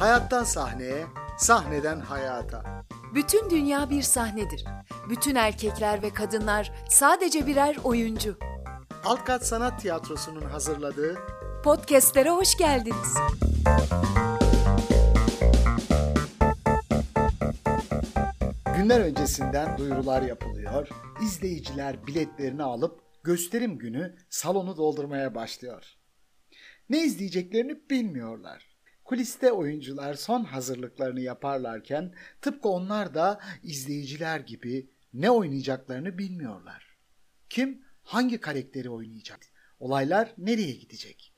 Hayattan sahneye, sahneden hayata. Bütün dünya bir sahnedir. Bütün erkekler ve kadınlar sadece birer oyuncu. Alkat Sanat Tiyatrosu'nun hazırladığı Podcast'lere hoş geldiniz. Günler öncesinden duyurular yapılıyor. İzleyiciler biletlerini alıp gösterim günü salonu doldurmaya başlıyor. Ne izleyeceklerini bilmiyorlar. Kuliste oyuncular son hazırlıklarını yaparlarken tıpkı onlar da izleyiciler gibi ne oynayacaklarını bilmiyorlar. Kim hangi karakteri oynayacak? Olaylar nereye gidecek?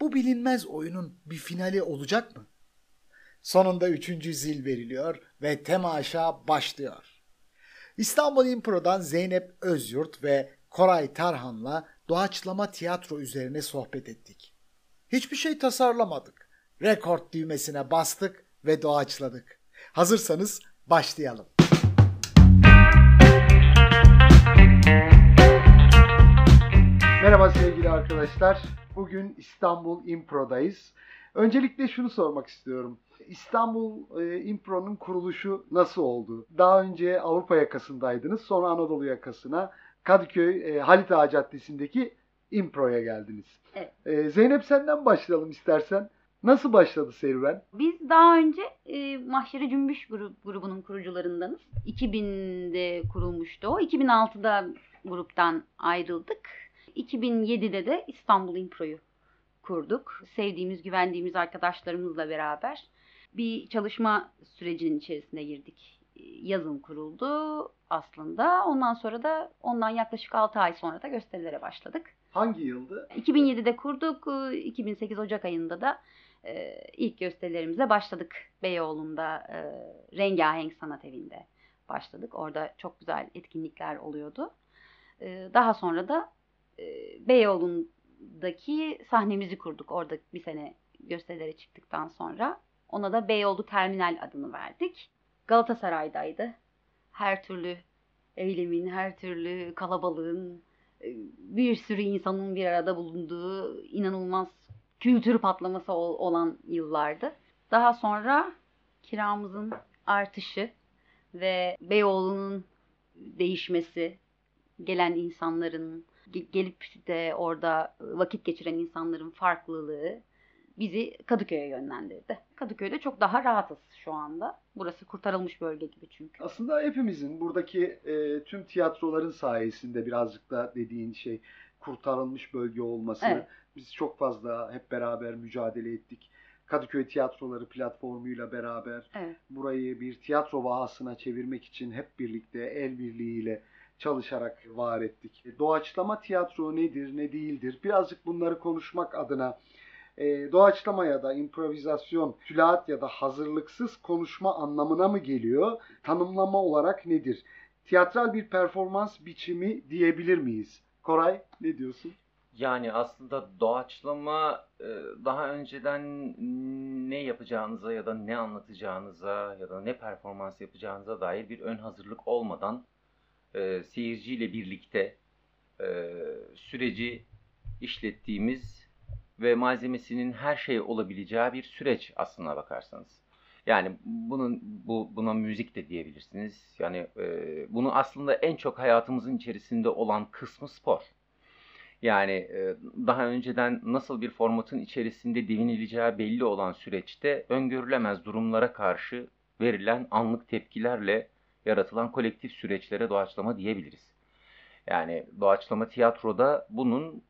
Bu bilinmez oyunun bir finali olacak mı? Sonunda üçüncü zil veriliyor ve temaşa başlıyor. İstanbul Impro'dan Zeynep Özyurt ve Koray Tarhan'la doğaçlama tiyatro üzerine sohbet ettik. Hiçbir şey tasarlamadık. Rekord düğmesine bastık ve doğaçladık. Hazırsanız başlayalım. Merhaba sevgili arkadaşlar. Bugün İstanbul Impro'dayız. Öncelikle şunu sormak istiyorum. İstanbul e, Impro'nun kuruluşu nasıl oldu? Daha önce Avrupa yakasındaydınız, sonra Anadolu yakasına Kadıköy e, Halit Ağa Caddesi'ndeki Impro'ya geldiniz. Evet. E, Zeynep senden başlayalım istersen. Nasıl başladı serüven? Biz daha önce e, Mahşeri Cümbüş grup, grubunun kurucularındanız. 2000'de kurulmuştu o. 2006'da gruptan ayrıldık. 2007'de de İstanbul Impro'yu kurduk. Sevdiğimiz, güvendiğimiz arkadaşlarımızla beraber bir çalışma sürecinin içerisine girdik. Yazın kuruldu aslında. Ondan sonra da ondan yaklaşık 6 ay sonra da gösterilere başladık. Hangi yıldı? 2007'de kurduk. e, 2008 Ocak ayında da e, ilk gösterilerimize başladık. Beyoğlu'nda e, Rengahenk Sanat Evi'nde başladık. Orada çok güzel etkinlikler oluyordu. E, daha sonra da e, Beyoğlu'ndaki sahnemizi kurduk. Orada bir sene gösterilere çıktıktan sonra. Ona da Beyoğlu Terminal adını verdik. Galatasaray'daydı. Her türlü eylemin, her türlü kalabalığın, e, bir sürü insanın bir arada bulunduğu inanılmaz kültür patlaması ol- olan yıllardı. Daha sonra kiramızın artışı ve Beyoğlu'nun değişmesi, gelen insanların ge- gelip de orada vakit geçiren insanların farklılığı bizi Kadıköy'e yönlendirdi. Kadıköy'de çok daha rahatız şu anda. Burası kurtarılmış bölge gibi çünkü. Aslında hepimizin buradaki e, tüm tiyatroların sayesinde birazcık da dediğin şey kurtarılmış bölge olması. Evet. Biz çok fazla hep beraber mücadele ettik. Kadıköy Tiyatroları platformuyla beraber Evet. burayı bir tiyatro vahasına çevirmek için hep birlikte el birliğiyle çalışarak var ettik. E, Doğaçlama tiyatro nedir, ne değildir? Birazcık bunları konuşmak adına e, doğaçlama ya da improvizasyon, tülaat ya da hazırlıksız konuşma anlamına mı geliyor? Tanımlama olarak nedir? Tiyatral bir performans biçimi diyebilir miyiz? Koray ne diyorsun? Yani aslında doğaçlama e, daha önceden ne yapacağınıza ya da ne anlatacağınıza ya da ne performans yapacağınıza dair bir ön hazırlık olmadan e, seyirciyle birlikte e, süreci işlettiğimiz ve malzemesinin her şey olabileceği bir süreç aslına bakarsanız. Yani bunun bu buna müzik de diyebilirsiniz. Yani e, bunu aslında en çok hayatımızın içerisinde olan kısmı spor. Yani e, daha önceden nasıl bir formatın içerisinde devinileceği belli olan süreçte öngörülemez durumlara karşı verilen anlık tepkilerle yaratılan kolektif süreçlere doğaçlama diyebiliriz. Yani doğaçlama tiyatroda bunun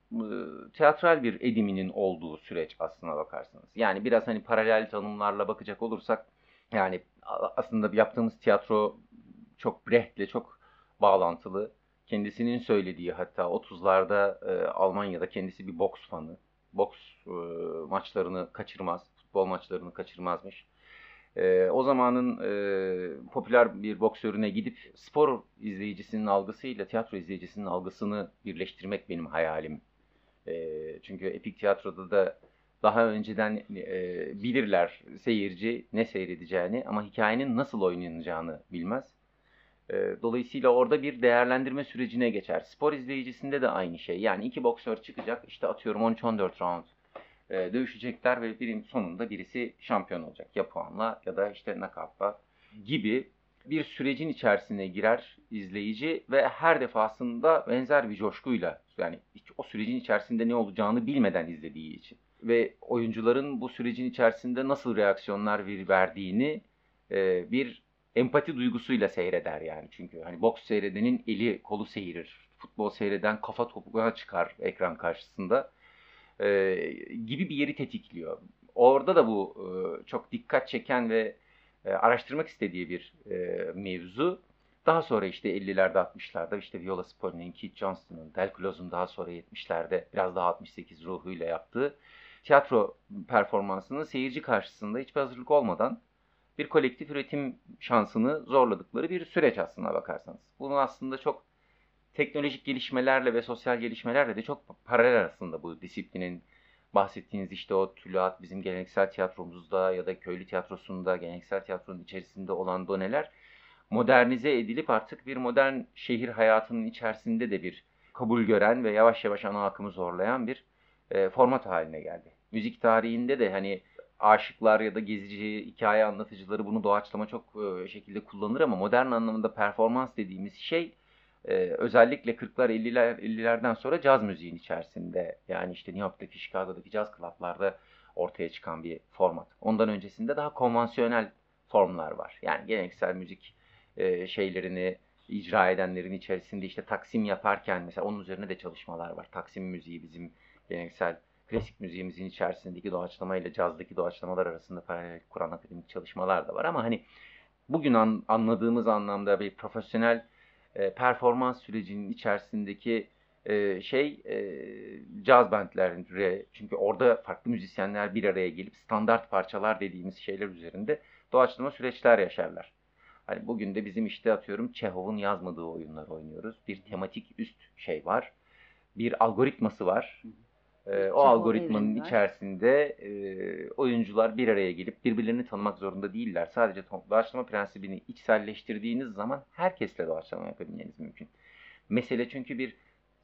tiyatral bir ediminin olduğu süreç aslına bakarsanız. Yani biraz hani paralel tanımlarla bakacak olursak yani aslında yaptığımız tiyatro çok Brecht'le çok bağlantılı. Kendisinin söylediği hatta 30'larda e, Almanya'da kendisi bir boks fanı. Boks e, maçlarını kaçırmaz, futbol maçlarını kaçırmazmış. E, o zamanın e, popüler bir boksörüne gidip spor izleyicisinin algısıyla tiyatro izleyicisinin algısını birleştirmek benim hayalim. E, çünkü epik tiyatroda da daha önceden e, bilirler seyirci ne seyredeceğini ama hikayenin nasıl oynanacağını bilmez. E, dolayısıyla orada bir değerlendirme sürecine geçer. Spor izleyicisinde de aynı şey. Yani iki boksör çıkacak işte atıyorum 13-14 round e, dövüşecekler ve birim sonunda birisi şampiyon olacak. Ya puanla ya da işte nakavtla gibi bir sürecin içerisine girer izleyici ve her defasında benzer bir coşkuyla yani o sürecin içerisinde ne olacağını bilmeden izlediği için ve oyuncuların bu sürecin içerisinde nasıl reaksiyonlar verdiğini e, bir empati duygusuyla seyreder yani. Çünkü hani boks seyredenin eli kolu seyirir. Futbol seyreden kafa topuğuna çıkar ekran karşısında. E, gibi bir yeri tetikliyor. Orada da bu e, çok dikkat çeken ve e, araştırmak istediği bir e, mevzu. Daha sonra işte 50'lerde 60'larda işte Viola Spolini'nin, Keith Johnston'ın, Del Clos'un daha sonra 70'lerde biraz daha 68 ruhuyla yaptığı tiyatro performansının seyirci karşısında hiçbir hazırlık olmadan bir kolektif üretim şansını zorladıkları bir süreç aslında bakarsanız. Bunu aslında çok teknolojik gelişmelerle ve sosyal gelişmelerle de çok paralel aslında bu disiplinin bahsettiğiniz işte o tülat bizim geleneksel tiyatromuzda ya da köylü tiyatrosunda geleneksel tiyatronun içerisinde olan doneler modernize edilip artık bir modern şehir hayatının içerisinde de bir kabul gören ve yavaş yavaş ana akımı zorlayan bir e, format haline geldi. Müzik tarihinde de hani aşıklar ya da gezici, hikaye anlatıcıları bunu doğaçlama çok e, şekilde kullanır ama modern anlamında performans dediğimiz şey e, özellikle 40'lar 50'ler 50'lerden sonra caz müziğin içerisinde yani işte New York'taki, Chicago'daki caz klaplarda ortaya çıkan bir format. Ondan öncesinde daha konvansiyonel formlar var. Yani geleneksel müzik e, şeylerini icra edenlerin içerisinde işte taksim yaparken mesela onun üzerine de çalışmalar var. Taksim müziği bizim geleneksel klasik müziğimizin içerisindeki doğaçlama ile cazdaki doğaçlamalar arasında paralel kuran akademik çalışmalar da var ama hani bugün an, anladığımız anlamda bir profesyonel e, performans sürecinin içerisindeki e, şey e, caz bandleri çünkü orada farklı müzisyenler bir araya gelip standart parçalar dediğimiz şeyler üzerinde doğaçlama süreçler yaşarlar. Hani bugün de bizim işte atıyorum Çehov'un yazmadığı oyunlar oynuyoruz. Bir tematik üst şey var. Bir algoritması var. E, o algoritmanın içerisinde e, oyuncular bir araya gelip birbirlerini tanımak zorunda değiller. Sadece doğaçlama prensibini içselleştirdiğiniz zaman herkesle doğaçlama yapabilmeniz mümkün. Mesele çünkü bir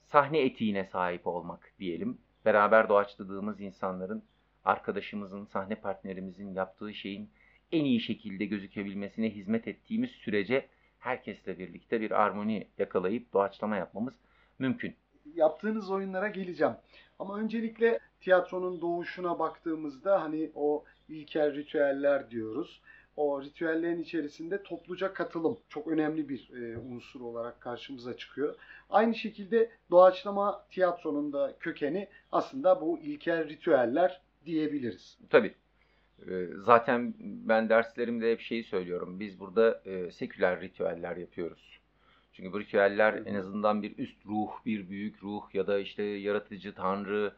sahne etiğine sahip olmak diyelim. Beraber doğaçladığımız insanların, arkadaşımızın, sahne partnerimizin yaptığı şeyin en iyi şekilde gözükebilmesine hizmet ettiğimiz sürece herkesle birlikte bir armoni yakalayıp doğaçlama yapmamız mümkün. Yaptığınız oyunlara geleceğim. Ama öncelikle tiyatronun doğuşuna baktığımızda hani o ilkel ritüeller diyoruz. O ritüellerin içerisinde topluca katılım çok önemli bir e, unsur olarak karşımıza çıkıyor. Aynı şekilde doğaçlama tiyatronun da kökeni aslında bu ilkel ritüeller diyebiliriz. Tabii. E, zaten ben derslerimde hep şeyi söylüyorum. Biz burada e, seküler ritüeller yapıyoruz. Çünkü bu ritüeller en azından bir üst ruh, bir büyük ruh ya da işte yaratıcı tanrı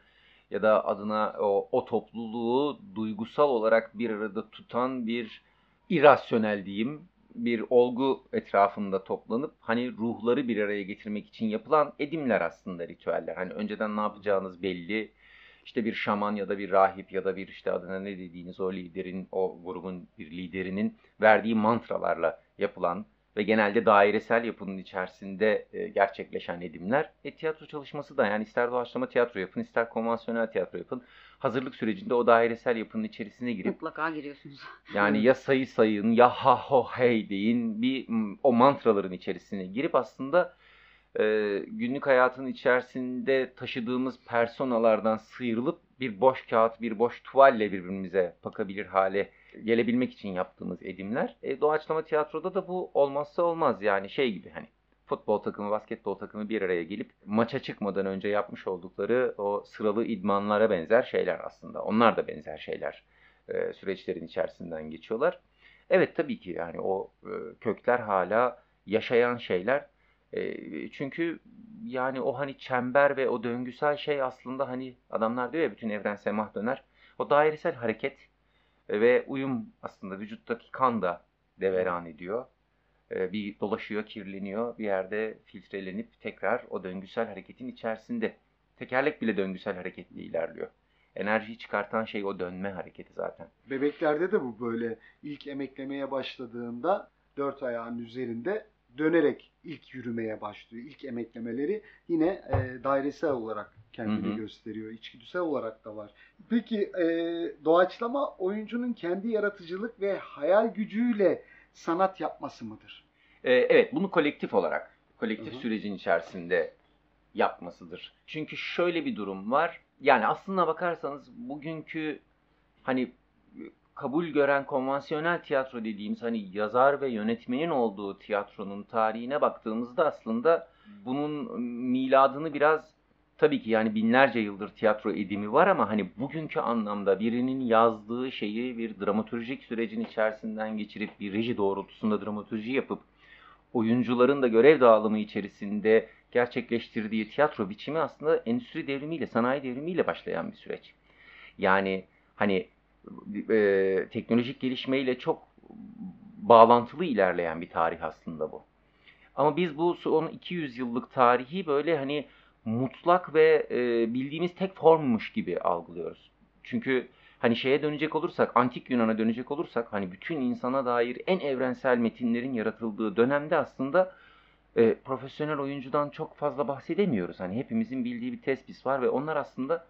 ya da adına o, o topluluğu duygusal olarak bir arada tutan bir irrasyonel diyeyim bir olgu etrafında toplanıp hani ruhları bir araya getirmek için yapılan edimler aslında ritüeller. Hani önceden ne yapacağınız belli. İşte bir şaman ya da bir rahip ya da bir işte adına ne dediğiniz o liderin, o grubun bir liderinin verdiği mantralarla yapılan ve genelde dairesel yapının içerisinde e, gerçekleşen edimler. E, tiyatro çalışması da yani ister doğaçlama tiyatro yapın, ister konvansiyonel tiyatro yapın. Hazırlık sürecinde o dairesel yapının içerisine girip mutlaka giriyorsunuz. yani ya sayı sayın ya ha ho hey deyin bir o mantraların içerisine girip aslında e, günlük hayatın içerisinde taşıdığımız personalardan sıyrılıp bir boş kağıt, bir boş tuvalle birbirimize bakabilir hale gelebilmek için yaptığımız edimler. E, doğaçlama tiyatroda da bu olmazsa olmaz yani şey gibi hani futbol takımı, basketbol takımı bir araya gelip maça çıkmadan önce yapmış oldukları o sıralı idmanlara benzer şeyler aslında. Onlar da benzer şeyler e, süreçlerin içerisinden geçiyorlar. Evet tabii ki yani o e, kökler hala yaşayan şeyler. E, çünkü yani o hani çember ve o döngüsel şey aslında hani adamlar diyor ya bütün evren semah döner. O dairesel hareket ve uyum aslında vücuttaki kan da deveran ediyor. Ee, bir dolaşıyor, kirleniyor, bir yerde filtrelenip tekrar o döngüsel hareketin içerisinde. Tekerlek bile döngüsel hareketle ilerliyor. Enerjiyi çıkartan şey o dönme hareketi zaten. Bebeklerde de bu böyle ilk emeklemeye başladığında dört ayağın üzerinde dönerek ilk yürümeye başlıyor. İlk emeklemeleri yine e, dairesel olarak kendini Hı hı. gösteriyor. İçgüdüsel olarak da var. Peki e, doğaçlama oyuncunun kendi yaratıcılık ve hayal gücüyle sanat yapması mıdır? Ee, evet, bunu kolektif olarak, kolektif Hı hı. sürecin içerisinde yapmasıdır. Çünkü şöyle bir durum var. Yani aslına bakarsanız bugünkü hani kabul gören konvansiyonel tiyatro dediğimiz hani yazar ve yönetmenin olduğu tiyatronun tarihine baktığımızda aslında bunun miladını biraz tabii ki yani binlerce yıldır tiyatro edimi var ama hani bugünkü anlamda birinin yazdığı şeyi bir dramaturjik sürecin içerisinden geçirip bir reji doğrultusunda dramaturji yapıp oyuncuların da görev dağılımı içerisinde gerçekleştirdiği tiyatro biçimi aslında endüstri devrimiyle, sanayi devrimiyle başlayan bir süreç. Yani hani e, teknolojik gelişmeyle çok bağlantılı ilerleyen bir tarih aslında bu. Ama biz bu son 200 yıllık tarihi böyle hani mutlak ve e, bildiğimiz tek formmuş gibi algılıyoruz. Çünkü hani şeye dönecek olursak, antik Yunan'a dönecek olursak hani bütün insana dair en evrensel metinlerin yaratıldığı dönemde aslında e, profesyonel oyuncudan çok fazla bahsedemiyoruz. Hani hepimizin bildiği bir tespis var ve onlar aslında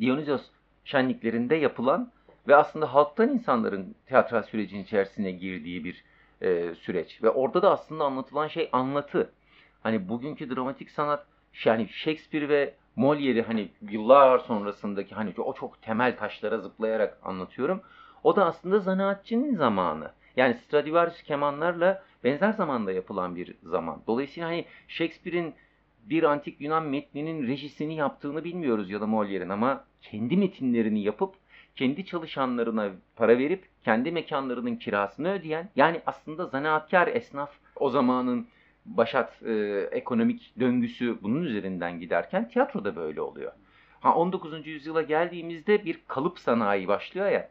Dionysos şenliklerinde yapılan ve aslında halktan insanların tiyatral sürecin içerisine girdiği bir e, süreç. Ve orada da aslında anlatılan şey anlatı. Hani bugünkü dramatik sanat yani Shakespeare ve Molière'i hani yıllar sonrasındaki hani o çok temel taşlara zıplayarak anlatıyorum. O da aslında zanaatçının zamanı. Yani Stradivarius kemanlarla benzer zamanda yapılan bir zaman. Dolayısıyla hani Shakespeare'in bir antik Yunan metninin rejisini yaptığını bilmiyoruz ya da Molière'in ama kendi metinlerini yapıp kendi çalışanlarına para verip kendi mekanlarının kirasını ödeyen yani aslında zanaatkar esnaf o zamanın başat e, ekonomik döngüsü bunun üzerinden giderken tiyatro da böyle oluyor. Ha 19. yüzyıla geldiğimizde bir kalıp sanayi başlıyor ya.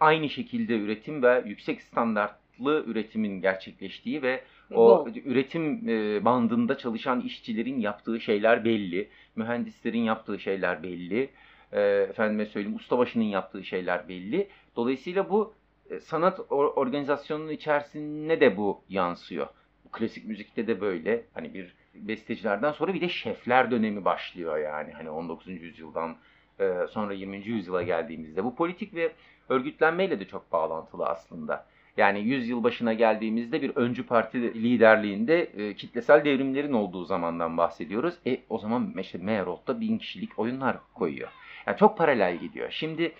Aynı şekilde üretim ve yüksek standartlı üretimin gerçekleştiği ve o Bol. üretim e, bandında çalışan işçilerin yaptığı şeyler belli. Mühendislerin yaptığı şeyler belli. E, efendime söyleyeyim ustabaşının yaptığı şeyler belli. Dolayısıyla bu e, sanat or- organizasyonunun içerisine de bu yansıyor. Klasik müzikte de böyle. Hani bir bestecilerden sonra bir de şefler dönemi başlıyor yani. Hani 19. yüzyıldan e, sonra 20. yüzyıla geldiğimizde. Bu politik ve örgütlenmeyle de çok bağlantılı aslında. Yani 100 yıl başına geldiğimizde bir öncü parti liderliğinde e, kitlesel devrimlerin olduğu zamandan bahsediyoruz. E o zaman işte Meyerhold'da bin kişilik oyunlar koyuyor. Yani çok paralel gidiyor. Şimdi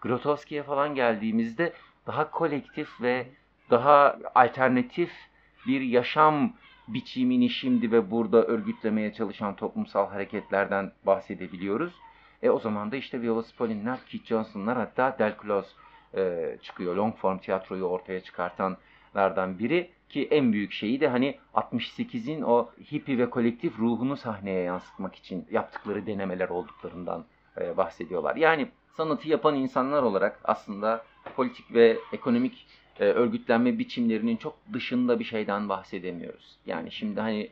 Grotowski'ye falan geldiğimizde daha kolektif ve daha alternatif bir yaşam biçimini şimdi ve burada örgütlemeye çalışan toplumsal hareketlerden bahsedebiliyoruz. E o zaman da işte Viola Spolini'ler, Keith Johnson'lar hatta Del Close e, çıkıyor. Long form tiyatroyu ortaya çıkartanlardan biri ki en büyük şeyi de hani 68'in o hippie ve kolektif ruhunu sahneye yansıtmak için yaptıkları denemeler olduklarından e, bahsediyorlar. Yani sanatı yapan insanlar olarak aslında politik ve ekonomik e, örgütlenme biçimlerinin çok dışında bir şeyden bahsedemiyoruz. Yani şimdi hani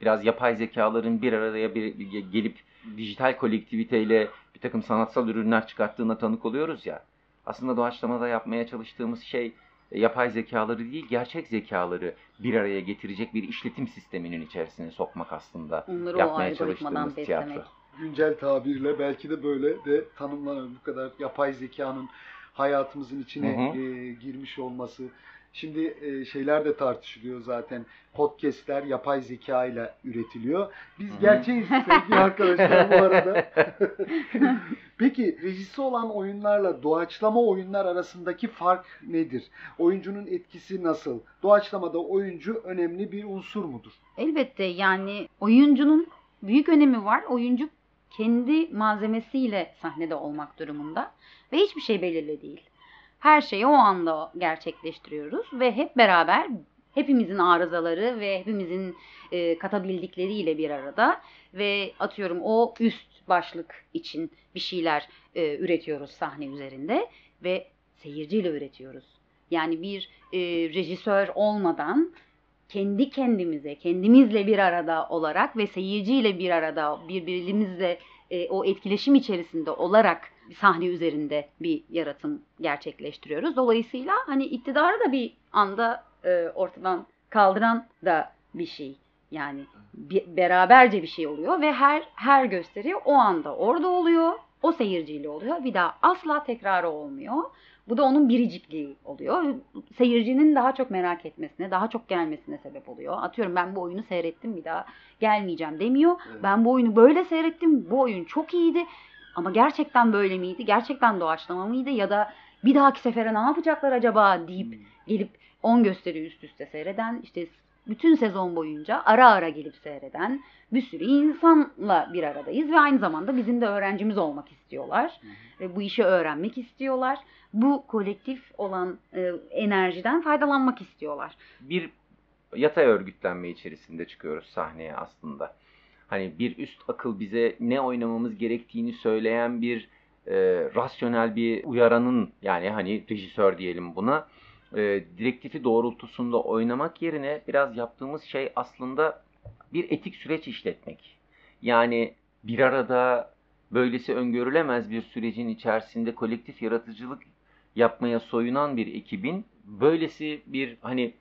biraz yapay zekaların bir araya bir, bir gelip dijital kolektiviteyle bir takım sanatsal ürünler çıkarttığına tanık oluyoruz ya. Aslında doğaçlamada yapmaya çalıştığımız şey e, yapay zekaları değil, gerçek zekaları bir araya getirecek bir işletim sisteminin içerisine sokmak aslında Onları yapmaya çalıştığımız beslemek. tiyatro. Güncel tabirle belki de böyle de tanımlanır. Bu kadar yapay zekanın hayatımızın içine Hı hı. e, girmiş olması. Şimdi e, şeyler de tartışılıyor zaten. Podcast'ler yapay zeka ile üretiliyor. Biz Hı hı. gerçeğiz sevgili arkadaşlar bu arada. Peki rejisi olan oyunlarla doğaçlama oyunlar arasındaki fark nedir? Oyuncunun etkisi nasıl? Doğaçlamada oyuncu önemli bir unsur mudur? Elbette yani oyuncunun büyük önemi var. Oyuncu kendi malzemesiyle sahnede olmak durumunda ve hiçbir şey belirli değil. Her şeyi o anda gerçekleştiriyoruz ve hep beraber hepimizin arızaları ve hepimizin e, katabildikleriyle bir arada ve atıyorum o üst başlık için bir şeyler e, üretiyoruz sahne üzerinde ve seyirciyle üretiyoruz. Yani bir e, rejisör olmadan kendi kendimize, kendimizle bir arada olarak ve seyirciyle bir arada birbirimizle e, o etkileşim içerisinde olarak bir sahne üzerinde bir yaratım gerçekleştiriyoruz. Dolayısıyla hani iktidarı da bir anda e, ortadan kaldıran da bir şey. Yani bir, beraberce bir şey oluyor ve her her gösteri o anda orada oluyor. O seyirciyle oluyor. Bir daha asla tekrarı olmuyor. Bu da onun biricikliği oluyor. Seyircinin daha çok merak etmesine, daha çok gelmesine sebep oluyor. Atıyorum ben bu oyunu seyrettim bir daha gelmeyeceğim demiyor. Evet. Ben bu oyunu böyle seyrettim. Bu oyun çok iyiydi. Ama gerçekten böyle miydi? Gerçekten doğaçlama mıydı? Ya da bir dahaki sefere ne yapacaklar acaba deyip Hmm. gelip 10 gösteri üst üste seyreden, işte bütün sezon boyunca ara ara gelip seyreden bir sürü insanla bir aradayız ve aynı zamanda bizim de öğrencimiz olmak istiyorlar ve bu işi öğrenmek istiyorlar. Bu kolektif olan e, enerjiden faydalanmak istiyorlar. bir yatay örgütlenme içerisinde çıkıyoruz sahneye aslında. Hani bir üst akıl bize ne oynamamız gerektiğini söyleyen bir e, rasyonel bir uyaranın yani hani rejisör diyelim buna e, direktifi doğrultusunda oynamak yerine biraz yaptığımız şey aslında bir etik süreç işletmek. Yani bir arada böylesi öngörülemez bir sürecin içerisinde kolektif yaratıcılık yapmaya soyunan bir ekibin böylesi bir hani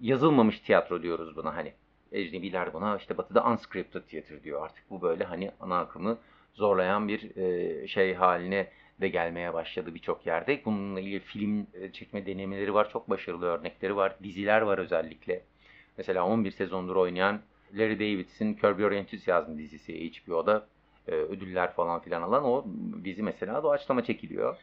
yazılmamış tiyatro diyoruz buna hani. Ecnebiler buna işte batıda unscripted theater diyor artık. Bu böyle hani ana akımı zorlayan bir e, şey haline de gelmeye başladı birçok yerde. Bununla ilgili film e, çekme denemeleri var. Çok başarılı örnekleri var. Diziler var özellikle. Mesela 11 sezondur oynayan Larry Davidson Curb Your Enthusiasm dizisi HBO'da e, ödüller falan filan alan o dizi mesela doğaçlama çekiliyor.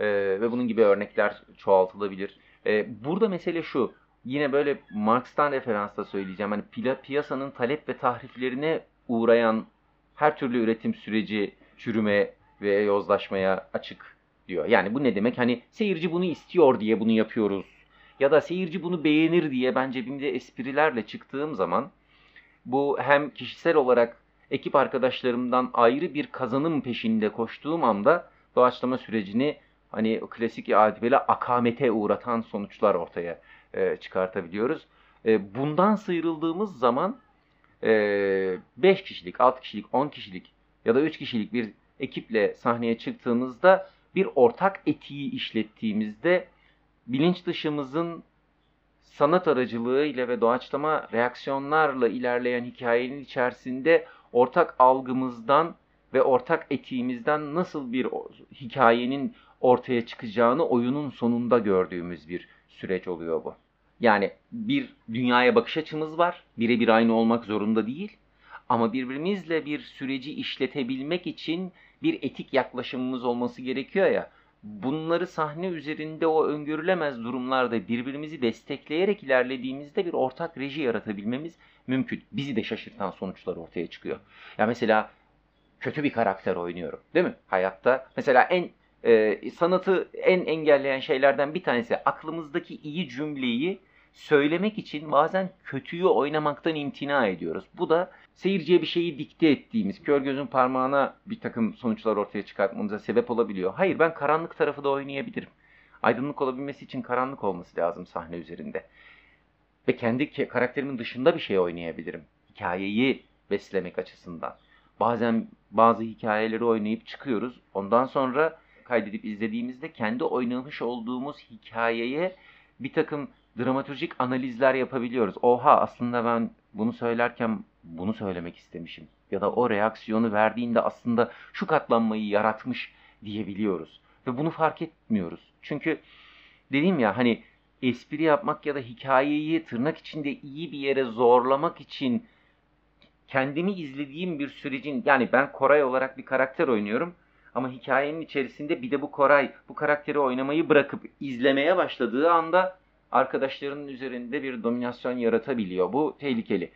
E, ve bunun gibi örnekler çoğaltılabilir. E, burada mesele şu. Yine böyle Marx'tan referansla söyleyeceğim. Hani piyasanın talep ve tahriflerine uğrayan her türlü üretim süreci çürüme ve yozlaşmaya açık diyor. Yani bu ne demek? Hani seyirci bunu istiyor diye bunu yapıyoruz. Ya da seyirci bunu beğenir diye ben cebimde esprilerle çıktığım zaman bu hem kişisel olarak ekip arkadaşlarımdan ayrı bir kazanım peşinde koştuğum anda doğaçlama sürecini hani klasik adibele akamete uğratan sonuçlar ortaya e, çıkartabiliyoruz. E, bundan sıyrıldığımız zaman 5 kişilik, 6 kişilik, 10 kişilik ya da 3 kişilik bir ekiple sahneye çıktığımızda bir ortak etiği işlettiğimizde bilinç dışımızın sanat aracılığıyla ve doğaçlama reaksiyonlarla ilerleyen hikayenin içerisinde ortak algımızdan ve ortak etiğimizden nasıl bir hikayenin ortaya çıkacağını oyunun sonunda gördüğümüz bir süreç oluyor bu. Yani bir dünyaya bakış açımız var. Birebir aynı olmak zorunda değil. Ama birbirimizle bir süreci işletebilmek için bir etik yaklaşımımız olması gerekiyor ya. Bunları sahne üzerinde o öngörülemez durumlarda birbirimizi destekleyerek ilerlediğimizde bir ortak reji yaratabilmemiz mümkün. Bizi de şaşırtan sonuçlar ortaya çıkıyor. Ya mesela kötü bir karakter oynuyorum değil mi? Hayatta mesela en e, sanatı en engelleyen şeylerden bir tanesi aklımızdaki iyi cümleyi söylemek için bazen kötüyü oynamaktan imtina ediyoruz. Bu da seyirciye bir şeyi dikte ettiğimiz, kör gözün parmağına bir takım sonuçlar ortaya çıkartmamıza sebep olabiliyor. Hayır ben karanlık tarafı da oynayabilirim. Aydınlık olabilmesi için karanlık olması lazım sahne üzerinde. Ve kendi karakterimin dışında bir şey oynayabilirim. Hikayeyi beslemek açısından. Bazen bazı hikayeleri oynayıp çıkıyoruz. Ondan sonra kaydedip izlediğimizde kendi oynamış olduğumuz hikayeye bir takım dramatürjik analizler yapabiliyoruz. Oha aslında ben bunu söylerken bunu söylemek istemişim. Ya da o reaksiyonu verdiğinde aslında şu katlanmayı yaratmış diyebiliyoruz. Ve bunu fark etmiyoruz. Çünkü dedim ya hani espri yapmak ya da hikayeyi tırnak içinde iyi bir yere zorlamak için kendimi izlediğim bir sürecin yani ben Koray olarak bir karakter oynuyorum ama hikayenin içerisinde bir de bu Koray bu karakteri oynamayı bırakıp izlemeye başladığı anda arkadaşlarının üzerinde bir dominasyon yaratabiliyor. Bu tehlikeli.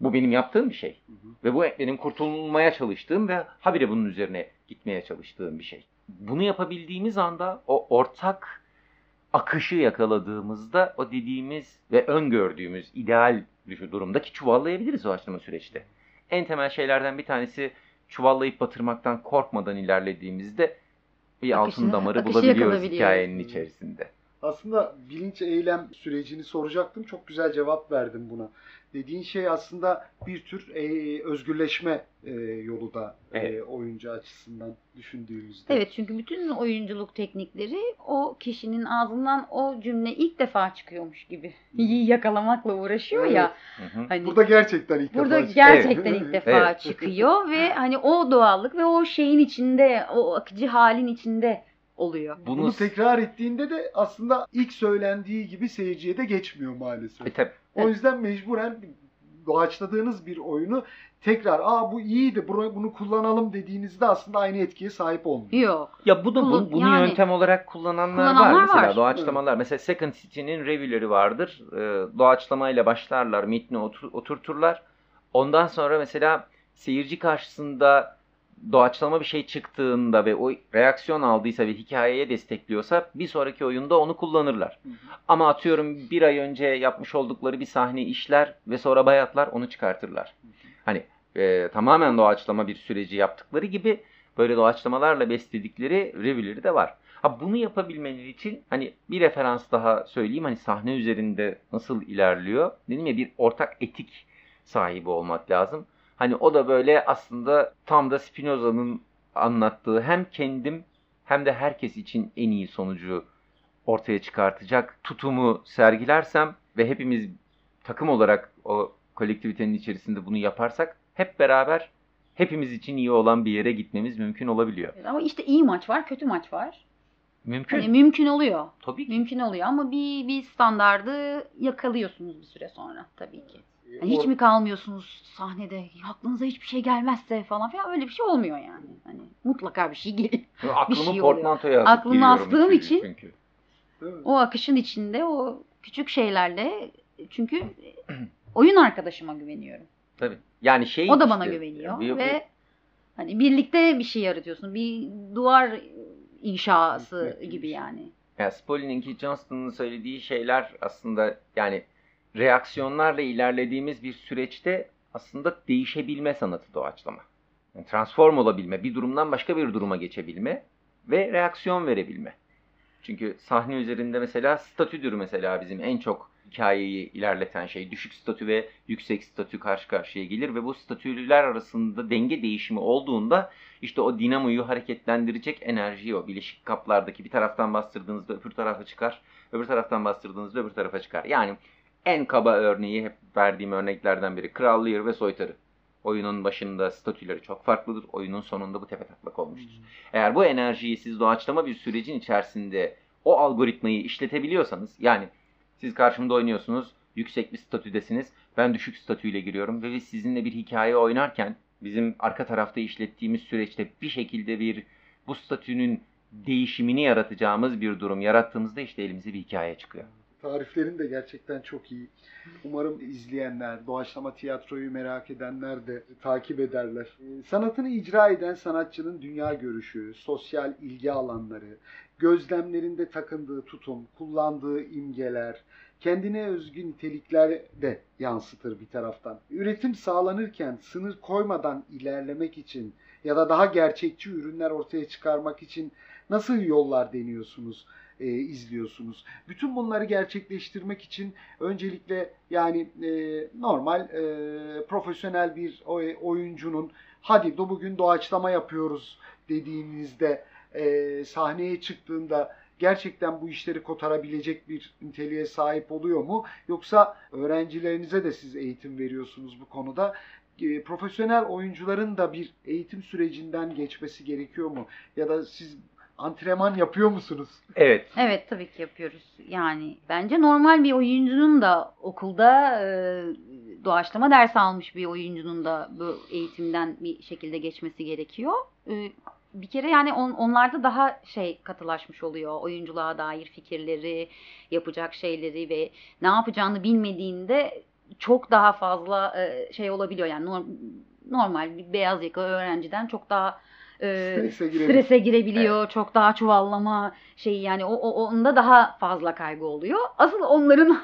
Bu benim yaptığım bir şey. Hı hı. Ve bu benim kurtulmaya çalıştığım ve habire bunun üzerine gitmeye çalıştığım bir şey. Bunu yapabildiğimiz anda o ortak akışı yakaladığımızda o dediğimiz ve öngördüğümüz ideal durumdaki çuvallayabiliriz o açlama süreçte. En temel şeylerden bir tanesi çuvallayıp batırmaktan korkmadan ilerlediğimizde bir Akışını, altın damarı bulabiliyoruz hikayenin içerisinde. Aslında bilinç eylem sürecini soracaktım. Çok güzel cevap verdim buna. Dediğin şey aslında bir tür e, özgürleşme e, yolu da e, Evet. oyuncu açısından düşündüğümüzde. Evet çünkü bütün oyunculuk teknikleri o kişinin ağzından o cümle ilk defa çıkıyormuş gibi iyi yakalamakla uğraşıyor ya. Hı hı. Hani Burada gerçekten ilk Burada defa çıkıyor. gerçekten Evet. ilk defa Evet. çıkıyor ve hani o doğallık ve o şeyin içinde, o akıcı halin içinde oluyor. Bunu, Bunu tekrar ettiğinde de aslında ilk söylendiği gibi seyirciye de geçmiyor maalesef. E, tabii. O yüzden mecburen doğaçladığınız bir oyunu tekrar aa bu iyiydi bunu, bunu kullanalım dediğinizde aslında aynı etkiye sahip olmuyor. Yok. Ya bu da bu, bunu yani- yöntem olarak kullananlar, Kullananlar var mesela var. doğaçlamalar. Mesela Second City'nin review'leri vardır. Ee, doğaçlamayla başlarlar, metni otur- oturturlar. Ondan sonra mesela seyirci karşısında doğaçlama bir şey çıktığında ve o reaksiyon aldıysa ve hikayeye destekliyorsa bir sonraki oyunda onu kullanırlar. Ama atıyorum bir ay önce yapmış oldukları bir sahne işler ve sonra bayatlar onu çıkartırlar. Hani e, tamamen doğaçlama bir süreci yaptıkları gibi böyle doğaçlamalarla besledikleri review'leri de var. Ha bunu yapabilmeleri için hani bir referans daha söyleyeyim hani sahne üzerinde nasıl ilerliyor? Dedim ya bir ortak etik sahibi olmak lazım. Hani o da böyle aslında tam da Spinoza'nın anlattığı hem kendim hem de herkes için en iyi sonucu ortaya çıkartacak tutumu sergilersem ve hepimiz takım olarak o kolektivitenin içerisinde bunu yaparsak hep beraber hepimiz için iyi olan bir yere gitmemiz mümkün olabiliyor. Ama işte iyi maç var, kötü maç var. Mümkün. Hani mümkün oluyor. Tabii ki. Mümkün oluyor ama bir bir standardı yakalıyorsunuz bir süre sonra tabii ki. Hani hiç mi kalmıyorsunuz sahnede aklınıza hiçbir şey gelmezse falan filan öyle bir şey olmuyor yani. Hani mutlaka bir şey geliyor. Aklımı şey oluyor. portmantoya asıp Aklımı giriyorum astığım çünkü- için- Çünkü. O akışın içinde o küçük şeylerle çünkü oyun arkadaşıma güveniyorum. Tabii. Yani şey O da bana işte, güveniyor bir- ve hani birlikte bir şey yaratıyorsun. Bir duvar inşası gibi yani. Yani Spolini'ninki Johnston'ın söylediği şeyler aslında yani reaksiyonlarla ilerlediğimiz bir süreçte aslında değişebilme sanatı doğaçlama. Yani transform olabilme, bir durumdan başka bir duruma geçebilme ve reaksiyon verebilme. Çünkü sahne üzerinde mesela statüdür mesela bizim en çok hikayeyi ilerleten şey. Düşük statü ve yüksek statü karşı karşıya gelir ve bu statüler arasında denge değişimi olduğunda işte o dinamoyu hareketlendirecek enerjiyi o bileşik kaplardaki bir taraftan bastırdığınızda öbür tarafa çıkar, öbür taraftan bastırdığınızda öbür tarafa çıkar. Yani en kaba örneği hep verdiğim örneklerden biri Kral Lear ve Soytarı. Oyunun başında statüleri çok farklıdır. Oyunun sonunda bu tepe taklak olmuştur. Eğer bu enerjiyi siz doğaçlama bir sürecin içerisinde o algoritmayı işletebiliyorsanız yani siz karşımda oynuyorsunuz, yüksek bir statüdesiniz, ben düşük statüyle giriyorum ve biz sizinle bir hikaye oynarken bizim arka tarafta işlettiğimiz süreçte bir şekilde bir bu statünün değişimini yaratacağımız bir durum yarattığımızda işte elimize bir hikaye çıkıyor. Tariflerin de gerçekten çok iyi. Umarım izleyenler, doğaçlama tiyatroyu merak edenler de takip ederler. Ee, Sanatını icra eden sanatçının dünya görüşü, sosyal ilgi alanları, gözlemlerinde takındığı tutum, kullandığı imgeler, kendine özgü nitelikler de yansıtır bir taraftan. Üretim sağlanırken sınır koymadan ilerlemek için ya da daha gerçekçi ürünler ortaya çıkarmak için nasıl yollar deniyorsunuz, e, izliyorsunuz? Bütün bunları gerçekleştirmek için öncelikle yani e, normal e, profesyonel bir oy- oyuncunun hadi do bugün doğaçlama yapıyoruz dediğinizde e, sahneye çıktığında gerçekten bu işleri kotarabilecek bir niteliğe sahip oluyor mu? Yoksa öğrencilerinize de siz eğitim veriyorsunuz bu konuda. E, profesyonel oyuncuların da bir eğitim sürecinden geçmesi gerekiyor mu? Ya da siz antrenman yapıyor musunuz? Evet. Evet tabii ki yapıyoruz. Yani bence normal bir oyuncunun da okulda e, doğaçlama ders almış bir oyuncunun da bu eğitimden bir şekilde geçmesi gerekiyor. E, bir kere yani on, onlarda daha şey katılaşmış oluyor. Oyunculuğa dair fikirleri, yapacak şeyleri ve ne yapacağını bilmediğinde çok daha fazla e, şey olabiliyor. Yani norm- normal bir beyaz yaka öğrenciden çok daha e, Strese girelim. strese girebiliyor. Çok daha çuvallama şeyi yani o, o onda daha fazla kaygı oluyor. Asıl onların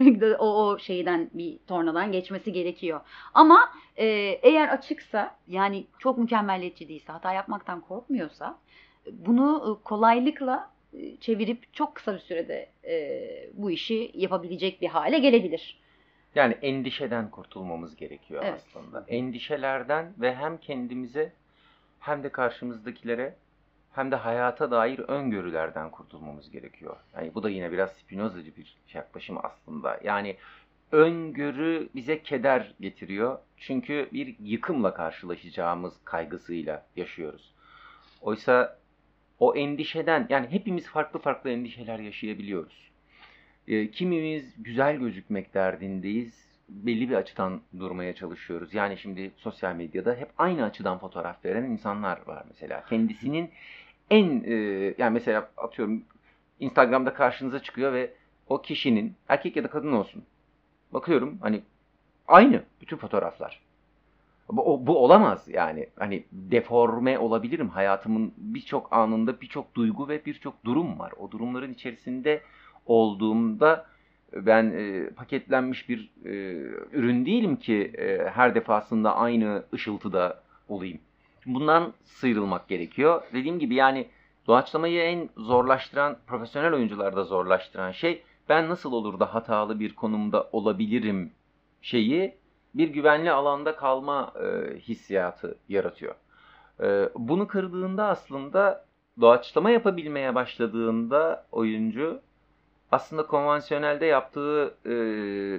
Evet. o, o şeyden bir tornadan geçmesi gerekiyor. Ama e, eğer açıksa yani çok mükemmelliyetçi değilse hata yapmaktan korkmuyorsa bunu e, kolaylıkla e, çevirip çok kısa bir sürede e, bu işi yapabilecek bir hale gelebilir. Yani endişeden kurtulmamız gerekiyor Evet. aslında. Endişelerden ve hem kendimize hem de karşımızdakilere hem de hayata dair öngörülerden kurtulmamız gerekiyor. Yani bu da yine biraz Spinozacı bir yaklaşım aslında. Yani öngörü bize keder getiriyor. Çünkü bir yıkımla karşılaşacağımız kaygısıyla yaşıyoruz. Oysa o endişeden yani hepimiz farklı farklı endişeler yaşayabiliyoruz. E, kimimiz güzel gözükmek derdindeyiz. Belli bir açıdan durmaya çalışıyoruz. Yani şimdi sosyal medyada hep aynı açıdan fotoğraf veren insanlar var mesela. Kendisinin en e, yani mesela atıyorum Instagram'da karşınıza çıkıyor ve o kişinin erkek ya da kadın olsun. Bakıyorum hani aynı bütün fotoğraflar. Bu, bu olamaz yani. Hani deforme olabilirim. Hayatımın birçok anında birçok duygu ve birçok durum var. O durumların içerisinde olduğumda ben e, paketlenmiş bir e, ürün değilim ki e, her defasında aynı ışıltıda olayım. Bundan sıyrılmak gerekiyor. Dediğim gibi yani doğaçlamayı en zorlaştıran, profesyonel oyuncularda zorlaştıran şey ben nasıl olur da hatalı bir konumda olabilirim şeyi bir güvenli alanda kalma e, hissiyatı yaratıyor. E, bunu kırdığında aslında doğaçlama yapabilmeye başladığında oyuncu aslında konvansiyonelde yaptığı e,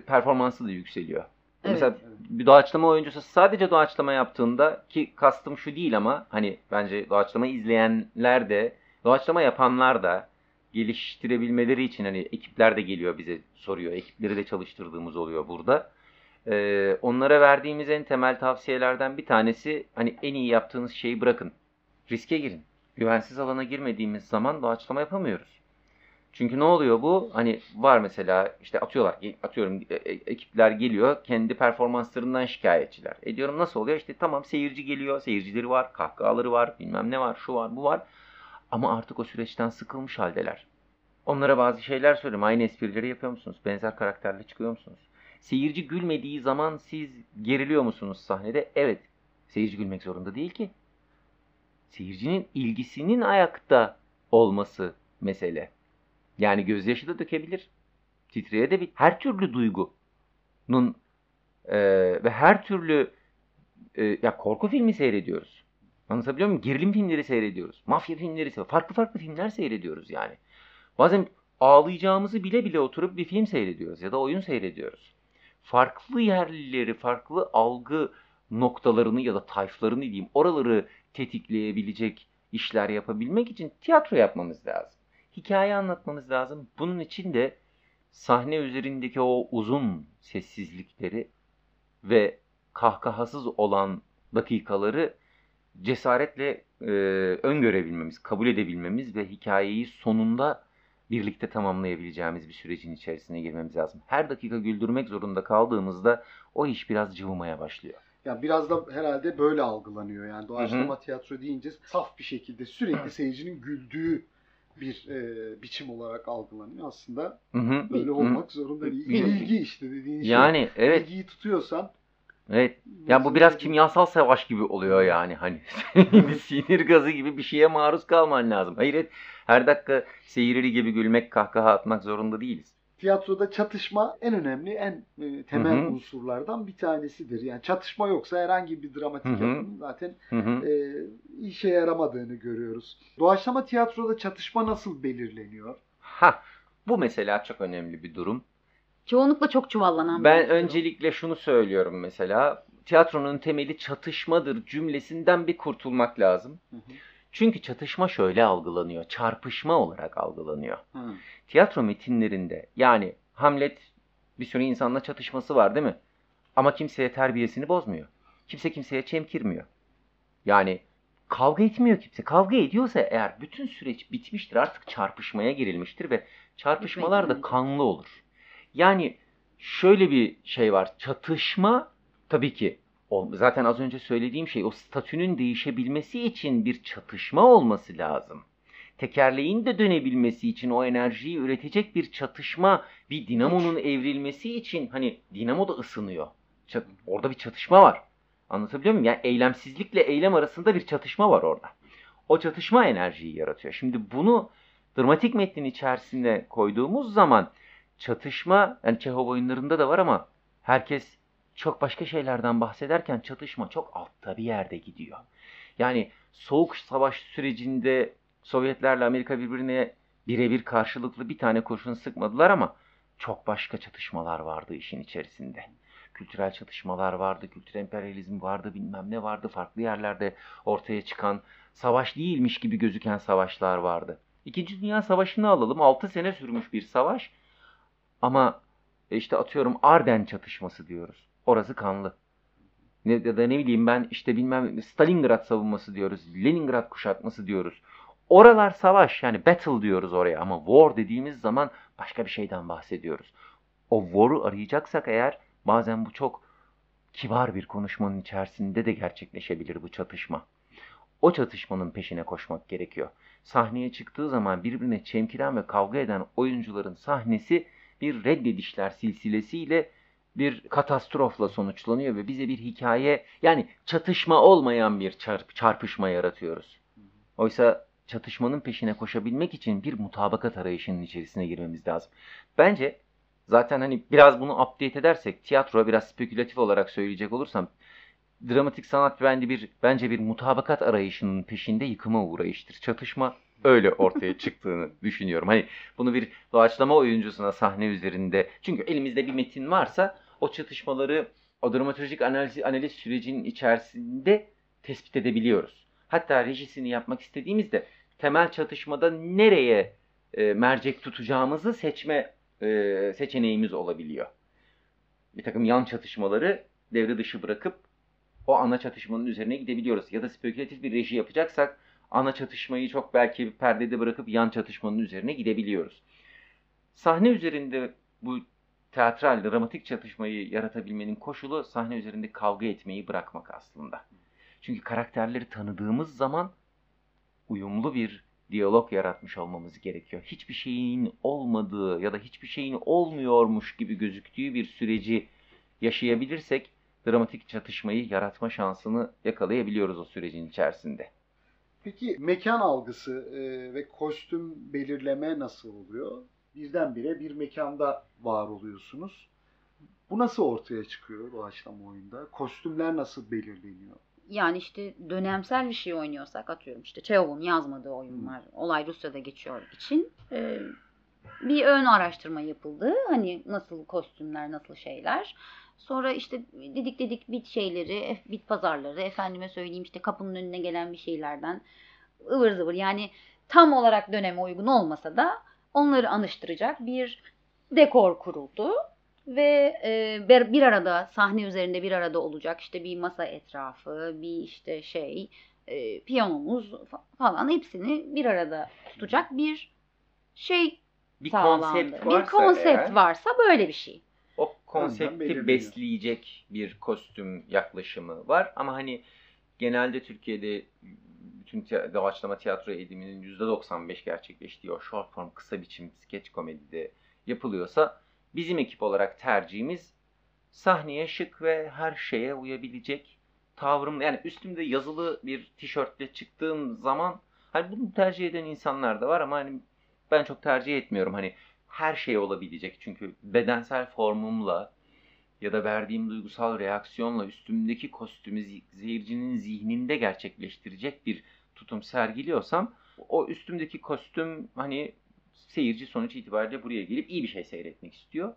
performansı da yükseliyor. Evet. Mesela bir doğaçlama oyuncusu sadece doğaçlama yaptığında ki kastım şu değil ama hani bence doğaçlama izleyenler de doğaçlama yapanlar da geliştirebilmeleri için hani ekipler de geliyor bize soruyor. Ekipleri de çalıştırdığımız oluyor burada. Ee, onlara verdiğimiz en temel tavsiyelerden bir tanesi hani en iyi yaptığınız şeyi bırakın. Riske girin. Güvensiz alana girmediğimiz zaman doğaçlama yapamıyoruz. Çünkü ne oluyor bu? Hani var mesela işte atıyorlar, atıyorum e, e, ekipler geliyor kendi performanslarından şikayetçiler. E diyorum nasıl oluyor? İşte tamam seyirci geliyor, seyircileri var, kahkahaları var, bilmem ne var, şu var, bu var. Ama artık o süreçten sıkılmış haldeler. Onlara bazı şeyler söylüyorum. Aynı esprileri yapıyor musunuz? Benzer karakterle çıkıyor musunuz? Seyirci gülmediği zaman siz geriliyor musunuz sahnede? Evet. Seyirci gülmek zorunda değil ki. Seyircinin ilgisinin ayakta olması mesele. Yani gözyaşı da dökebilir. Titreyebilir. Her türlü duygunun e, ve her türlü e, ya korku filmi seyrediyoruz. Anlatabiliyor muyum? Gerilim filmleri seyrediyoruz. Mafya filmleri seyrediyoruz. Farklı farklı filmler seyrediyoruz yani. Bazen ağlayacağımızı bile bile oturup bir film seyrediyoruz ya da oyun seyrediyoruz. Farklı yerleri, farklı algı noktalarını ya da tayflarını diyeyim oraları tetikleyebilecek işler yapabilmek için tiyatro yapmamız lazım. Hikaye anlatmamız lazım. Bunun için de sahne üzerindeki o uzun sessizlikleri ve kahkahasız olan dakikaları cesaretle e, öngörebilmemiz, kabul edebilmemiz ve hikayeyi sonunda birlikte tamamlayabileceğimiz bir sürecin içerisine girmemiz lazım. Her dakika güldürmek zorunda kaldığımızda o iş biraz cıvımaya başlıyor. Yani biraz da herhalde böyle algılanıyor. Yani doğaçlama tiyatro deyince saf bir şekilde sürekli seyircinin güldüğü bir e, biçim olarak algılanıyor. Aslında Hı hı. böyle Hı. olmak zorunda değil. İlgi işte dediğin şey. Yani evet, İlgiyi tutuyorsan evet. Ya bu biraz kimyasal savaş gibi oluyor yani hani bir sinir gazı gibi bir şeye maruz kalman lazım. Hayır her dakika seyirci gibi gülmek, kahkaha atmak zorunda değiliz. Tiyatroda çatışma en önemli, en e, temel Hı hı. unsurlardan bir tanesidir. Yani çatışma yoksa herhangi bir dramatik Hı hı. yapının zaten e, işe yaramadığını görüyoruz. Doğaçlama tiyatroda çatışma nasıl belirleniyor? Ha, bu mesela çok önemli bir durum. Çoğunlukla çok çuvallanan Ben bir durum. öncelikle şunu söylüyorum mesela. Tiyatronun temeli çatışmadır cümlesinden bir kurtulmak lazım. Hı hı. Çünkü çatışma şöyle algılanıyor. Çarpışma olarak algılanıyor. Hı. Tiyatro metinlerinde yani Hamlet bir sürü insanla çatışması var değil mi? Ama kimseye terbiyesini bozmuyor. Kimse kimseye çemkirmiyor. Yani kavga etmiyor kimse. Kavga ediyorsa eğer bütün süreç bitmiştir artık çarpışmaya girilmiştir ve çarpışmalar da kanlı olur. Yani şöyle bir şey var. Çatışma tabii ki zaten az önce söylediğim şey o statünün değişebilmesi için bir çatışma olması lazım. Tekerleğin de dönebilmesi için o enerjiyi üretecek bir çatışma, bir dinamonun evrilmesi için hani dinamo da ısınıyor. Çat- orada bir çatışma var. Anlatabiliyor muyum? Yani eylemsizlikle eylem arasında bir çatışma var orada. O çatışma enerjiyi yaratıyor. Şimdi bunu dramatik metnin içerisine koyduğumuz zaman çatışma, yani Çehov oyunlarında da var ama herkes çok başka şeylerden bahsederken çatışma çok altta bir yerde gidiyor. Yani soğuk savaş sürecinde Sovyetlerle Amerika birbirine birebir karşılıklı bir tane kurşun sıkmadılar ama çok başka çatışmalar vardı işin içerisinde. Kültürel çatışmalar vardı, kültürel emperyalizm vardı, bilmem ne vardı, farklı yerlerde ortaya çıkan savaş değilmiş gibi gözüken savaşlar vardı. İkinci Dünya Savaşı'nı alalım. 6 sene sürmüş bir savaş. Ama işte atıyorum Arden çatışması diyoruz. Orası kanlı. Ne, ya da ne bileyim ben işte bilmem Stalingrad savunması diyoruz. Leningrad kuşatması diyoruz. Oralar savaş yani battle diyoruz oraya ama war dediğimiz zaman başka bir şeyden bahsediyoruz. O war'u arayacaksak eğer bazen bu çok kibar bir konuşmanın içerisinde de gerçekleşebilir bu çatışma. O çatışmanın peşine koşmak gerekiyor. Sahneye çıktığı zaman birbirine çemkiren ve kavga eden oyuncuların sahnesi bir reddedişler silsilesiyle bir katastrofla sonuçlanıyor ve bize bir hikaye yani çatışma olmayan bir çarp çarpışma yaratıyoruz. Oysa çatışmanın peşine koşabilmek için bir mutabakat arayışının içerisine girmemiz lazım. Bence zaten hani biraz bunu update edersek tiyatro biraz spekülatif olarak söyleyecek olursam dramatik sanat bence bir bence bir mutabakat arayışının peşinde yıkıma uğrayıştır. Çatışma öyle ortaya çıktığını düşünüyorum. Hani bunu bir doğaçlama oyuncusuna sahne üzerinde çünkü elimizde bir metin varsa o çatışmaları o dramaturjik analiz, analiz sürecinin içerisinde tespit edebiliyoruz. Hatta rejisini yapmak istediğimizde temel çatışmada nereye e, mercek tutacağımızı seçme e, seçeneğimiz olabiliyor. Bir takım yan çatışmaları devre dışı bırakıp o ana çatışmanın üzerine gidebiliyoruz. Ya da spekülatif bir reji yapacaksak ana çatışmayı çok belki bir perdede bırakıp yan çatışmanın üzerine gidebiliyoruz. Sahne üzerinde bu teatral, dramatik çatışmayı yaratabilmenin koşulu sahne üzerinde kavga etmeyi bırakmak aslında. Çünkü karakterleri tanıdığımız zaman uyumlu bir diyalog yaratmış olmamız gerekiyor. Hiçbir şeyin olmadığı ya da hiçbir şeyin olmuyormuş gibi gözüktüğü bir süreci yaşayabilirsek dramatik çatışmayı yaratma şansını yakalayabiliyoruz o sürecin içerisinde. Peki mekan algısı e, ve kostüm belirleme nasıl oluyor? Birdenbire bir mekanda var oluyorsunuz. Bu nasıl ortaya çıkıyor doğaçlama oyunda? Kostümler nasıl belirleniyor? Yani işte dönemsel bir şey oynuyorsak atıyorum işte Çehov'un yazmadığı oyunlar olay Rusya'da geçiyor için e, bir ön araştırma yapıldı. Hani nasıl kostümler nasıl şeyler. Sonra işte dedik dedik bit şeyleri, bit pazarları, efendime söyleyeyim işte kapının önüne gelen bir şeylerden ıvır zıvır yani tam olarak döneme uygun olmasa da onları anıştıracak bir dekor kuruldu. Ve e, bir arada sahne üzerinde bir arada olacak işte bir masa etrafı, bir işte şey, e, piyanomuz falan hepsini bir arada tutacak bir şey bir sağlandı. konsept varsa bir konsept eğer, varsa böyle bir şey. O konsepti besleyecek bir kostüm yaklaşımı var ama hani genelde Türkiye'de bütün doğaçlama tiyatro eğitiminin %95 gerçekleştiği o short form kısa biçim sketch komedide yapılıyorsa bizim ekip olarak tercihimiz sahneye şık ve her şeye uyabilecek tavrım yani üstümde yazılı bir tişörtle çıktığım zaman hani bunu tercih eden insanlar da var ama hani ben çok tercih etmiyorum hani her şey olabilecek çünkü bedensel formumla ya da verdiğim duygusal reaksiyonla üstümdeki kostümü seyircinin zihninde gerçekleştirecek bir tutum sergiliyorsam o üstümdeki kostüm hani seyirci sonuç itibariyle buraya gelip iyi bir şey seyretmek istiyor.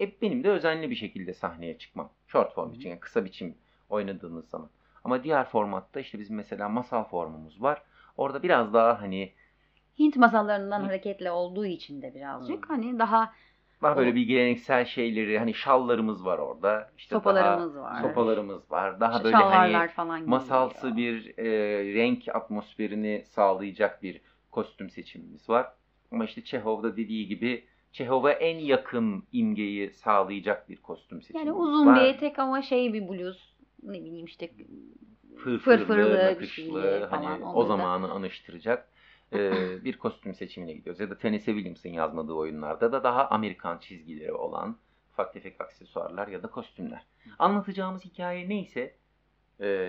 E benim de özenli bir şekilde sahneye çıkmam. Short form için yani kısa biçim oynadığınız zaman. Ama diğer formatta işte bizim mesela masal formumuz var. Orada biraz daha hani Hint masallarından Hı. hareketle olduğu için de birazcık Hı. hani daha daha böyle bir geleneksel şeyleri hani şallarımız var orada. İşte sopalarımız daha, var. Sopalarımız var. Daha işte böyle hani falan masalsı bir e, renk atmosferini sağlayacak bir kostüm seçimimiz var. Ama işte Çehov'da dediği gibi Çehov'a en yakın imgeyi sağlayacak bir kostüm seçimimiz Yani uzun var. bir etek ama şey bir bluz ne bileyim işte fırfırlı, fırfırlı nakışlı hani o zamanı da. anıştıracak bir kostüm seçimine gidiyoruz. Ya da Tennessee Williams'ın yazmadığı oyunlarda da daha Amerikan çizgileri olan ufak tefek aksesuarlar ya da kostümler. Anlatacağımız hikaye neyse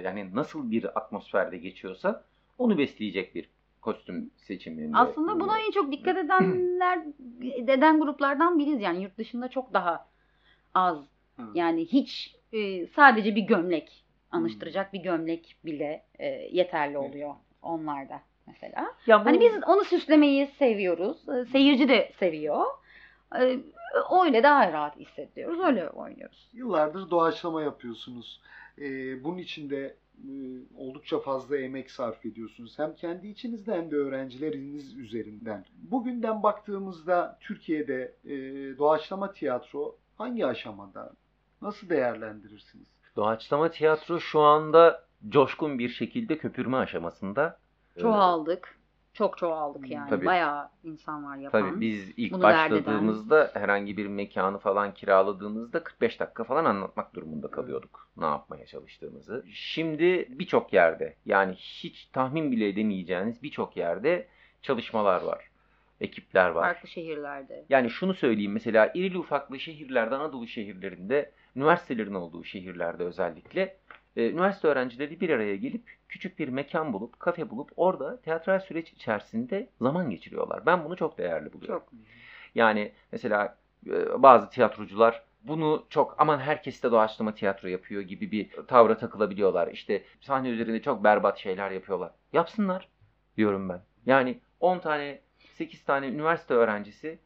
yani nasıl bir atmosferde geçiyorsa onu besleyecek bir kostüm seçiminde. Aslında buna en çok dikkat edenler eden gruplardan biriyiz. Yani yurt dışında çok daha az. Hı. Yani hiç e, sadece bir gömlek anıştıracak bir gömlek bile e, yeterli oluyor onlarda mesela. Ya bu- Hani biz onu süslemeyi seviyoruz. E, Seyirci de seviyor. E, Öyle daha rahat hissediyoruz. Öyle oynuyoruz. Yıllardır doğaçlama yapıyorsunuz. Ee, bunun için de e, oldukça fazla emek sarf ediyorsunuz. Hem kendi içinizde hem de öğrencileriniz üzerinden. Bugünden baktığımızda Türkiye'de e, doğaçlama tiyatro hangi aşamada? Nasıl değerlendirirsiniz? Doğaçlama tiyatro şu anda coşkun bir şekilde köpürme aşamasında. Ee, Çoğaldık. Çok çoğaldık yani. tabii. Bayağı insan var yapan. Tabii biz ilk Bunu başladığımızda herhangi bir mekanı falan kiraladığımızda 45 dakika falan anlatmak durumunda kalıyorduk ne yapmaya çalıştığımızı. Şimdi birçok yerde yani hiç tahmin bile edemeyeceğiniz birçok yerde çalışmalar var. Ekipler var. Farklı şehirlerde. Yani şunu söyleyeyim mesela irili ufaklı şehirlerde, Anadolu şehirlerinde, üniversitelerin olduğu şehirlerde özellikle e, üniversite öğrencileri bir araya gelip küçük bir mekan bulup, kafe bulup orada tiyatral süreç içerisinde zaman geçiriyorlar. Ben bunu çok değerli buluyorum. Çok. Yani mesela e, bazı tiyatrocular bunu çok aman herkes de doğaçlama tiyatro yapıyor gibi bir tavra takılabiliyorlar. İşte sahne üzerinde çok berbat şeyler yapıyorlar. Yapsınlar diyorum ben. Yani 10 tane 8 tane üniversite öğrencisi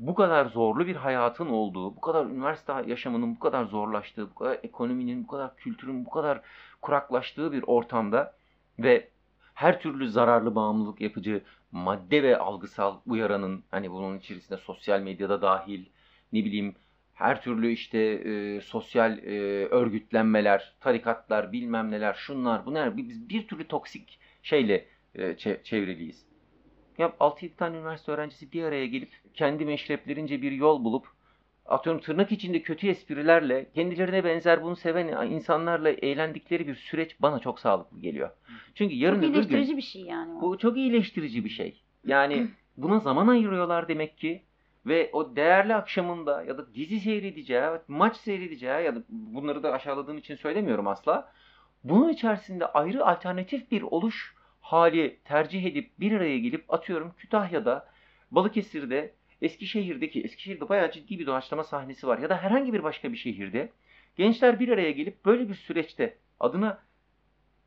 bu kadar zorlu bir hayatın olduğu, bu kadar üniversite yaşamının bu kadar zorlaştığı, bu kadar ekonominin, bu kadar kültürün bu kadar kuraklaştığı bir ortamda ve her türlü zararlı bağımlılık yapıcı madde ve algısal uyaranın hani bunun içerisinde sosyal medyada dahil ne bileyim her türlü işte e, sosyal e, örgütlenmeler, tarikatlar, bilmem neler, şunlar, bunlar biz bir türlü toksik şeyle e, çe- çevriliyiz. Ya 6-7 tane üniversite öğrencisi bir araya gelip kendi meşreplerince bir yol bulup atıyorum tırnak içinde kötü esprilerle kendilerine benzer bunu seven insanlarla eğlendikleri bir süreç bana çok sağlıklı geliyor. Çünkü yarın Çok öbür gün bir şey yani. bu çok iyileştirici bir şey. Yani buna zaman ayırıyorlar demek ki ve o değerli akşamında ya da dizi seyredeceği, maç seyredeceği ya da bunları da aşağıladığım için söylemiyorum asla. Bunun içerisinde ayrı alternatif bir oluş hali tercih edip bir araya gelip atıyorum Kütahya'da, Balıkesir'de, Eskişehir'deki, Eskişehir'de bayağı ciddi bir doğaçlama sahnesi var ya da herhangi bir başka bir şehirde gençler bir araya gelip böyle bir süreçte adına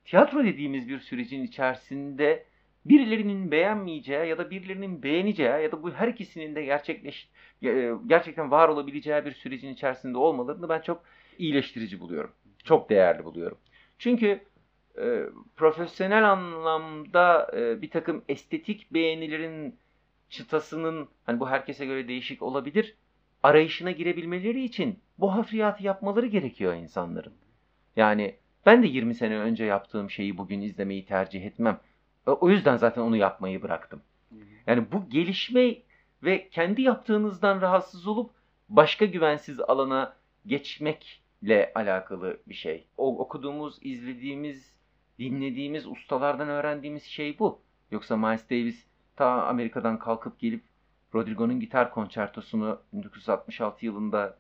tiyatro dediğimiz bir sürecin içerisinde birilerinin beğenmeyeceği ya da birilerinin beğeneceği ya da bu her ikisinin de gerçekleş e, gerçekten var olabileceği bir sürecin içerisinde olmalarını ben çok iyileştirici buluyorum. Çok değerli buluyorum. Çünkü e, profesyonel anlamda e, bir takım estetik beğenilerin çıtasının hani bu herkese göre değişik olabilir arayışına girebilmeleri için bu hafriyatı yapmaları gerekiyor insanların. Yani ben de 20 sene önce yaptığım şeyi bugün izlemeyi tercih etmem. E, O yüzden zaten onu yapmayı bıraktım. Yani bu gelişme ve kendi yaptığınızdan rahatsız olup başka güvensiz alana geçmekle alakalı bir şey. O okuduğumuz, izlediğimiz, dinlediğimiz ustalardan öğrendiğimiz şey bu. Yoksa Miles Davis ta Amerika'dan kalkıp gelip Rodrigo'nun gitar konçertosunu 1966 yılında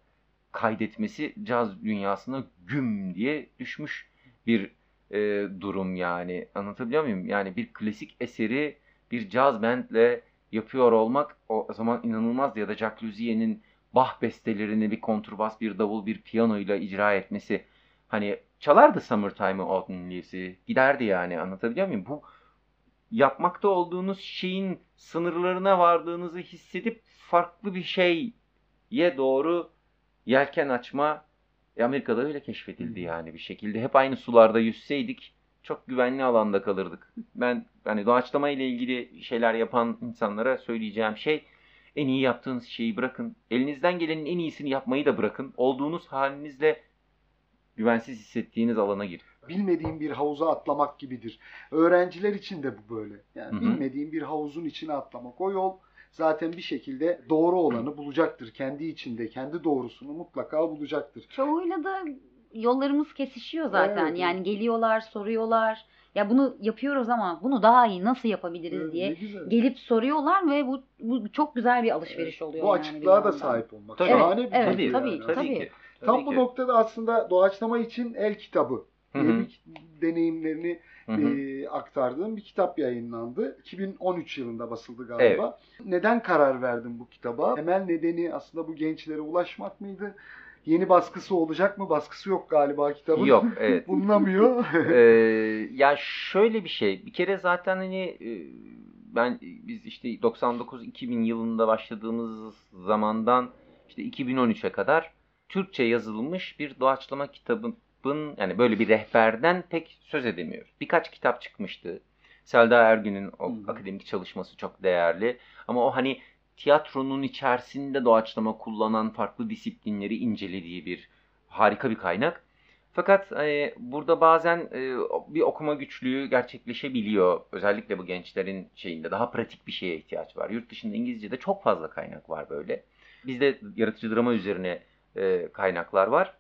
kaydetmesi caz dünyasına güm diye düşmüş bir e, durum yani. Anlatabiliyor muyum? Yani bir klasik eseri bir caz bandle yapıyor olmak o zaman inanılmazdı. Ya da Jacques Luzier'in Bach bestelerini bir kontrbas, bir davul, bir piyano ile icra etmesi. Hani çalardı Summertime'ı Autumn Leaves'i. Giderdi yani anlatabiliyor muyum? Bu yapmakta olduğunuz şeyin sınırlarına vardığınızı hissedip farklı bir şeye doğru yelken açma e, Amerika'da öyle keşfedildi yani bir şekilde. Hep aynı sularda yüzseydik çok güvenli alanda kalırdık. Ben hani doğaçlama ile ilgili şeyler yapan insanlara söyleyeceğim şey en iyi yaptığınız şeyi bırakın. Elinizden gelenin en iyisini yapmayı da bırakın. Olduğunuz halinizle güvensiz hissettiğiniz alana girin. Bilmediğin bir havuza atlamak gibidir. Öğrenciler için de bu böyle. Yani Hı hı. bilmediğin bir havuzun içine atlamak. O yol zaten bir şekilde doğru olanı bulacaktır. Kendi içinde, kendi doğrusunu mutlaka bulacaktır. Çoğuyla da yollarımız kesişiyor zaten. Evet. Yani geliyorlar, soruyorlar. Ya bunu yapıyoruz ama bunu daha iyi nasıl yapabiliriz Evet, diye gelip soruyorlar ve bu, bu çok güzel bir alışveriş oluyor. Bu yani açıklığa da sahip olmak. Tabii. Şahane bir Evet, duygu tabii, yani. tabii. Ki. Tam Tabii bu ki. noktada aslında doğaçlama için el kitabı diye Hı hı. bir deneyimlerini Hı hı. e, aktardığım bir kitap yayınlandı. 2013 yılında basıldı galiba. Neden karar verdin bu kitaba? Temel nedeni aslında bu gençlere ulaşmak mıydı? Yeni baskısı olacak mı? Baskısı yok galiba kitabın. Yok evet. Bulunamıyor. Ee, ya şöyle bir şey. Bir kere zaten hani ben biz işte 99-2000 yılında başladığımız zamandan işte 2013'e kadar Türkçe yazılmış bir doğaçlama kitabın yani böyle bir rehberden pek söz edemiyoruz. Birkaç kitap çıkmıştı. Selda Ergün'ün o hı. akademik çalışması çok değerli. Ama o hani tiyatronun içerisinde doğaçlama kullanan farklı disiplinleri incelediği bir harika bir kaynak. Fakat e, burada bazen e, bir okuma güçlüğü gerçekleşebiliyor. Özellikle bu gençlerin şeyinde daha pratik bir şeye ihtiyaç var. Yurt dışında İngilizce'de çok fazla kaynak var böyle. Bizde yaratıcı drama üzerine e, kaynaklar var.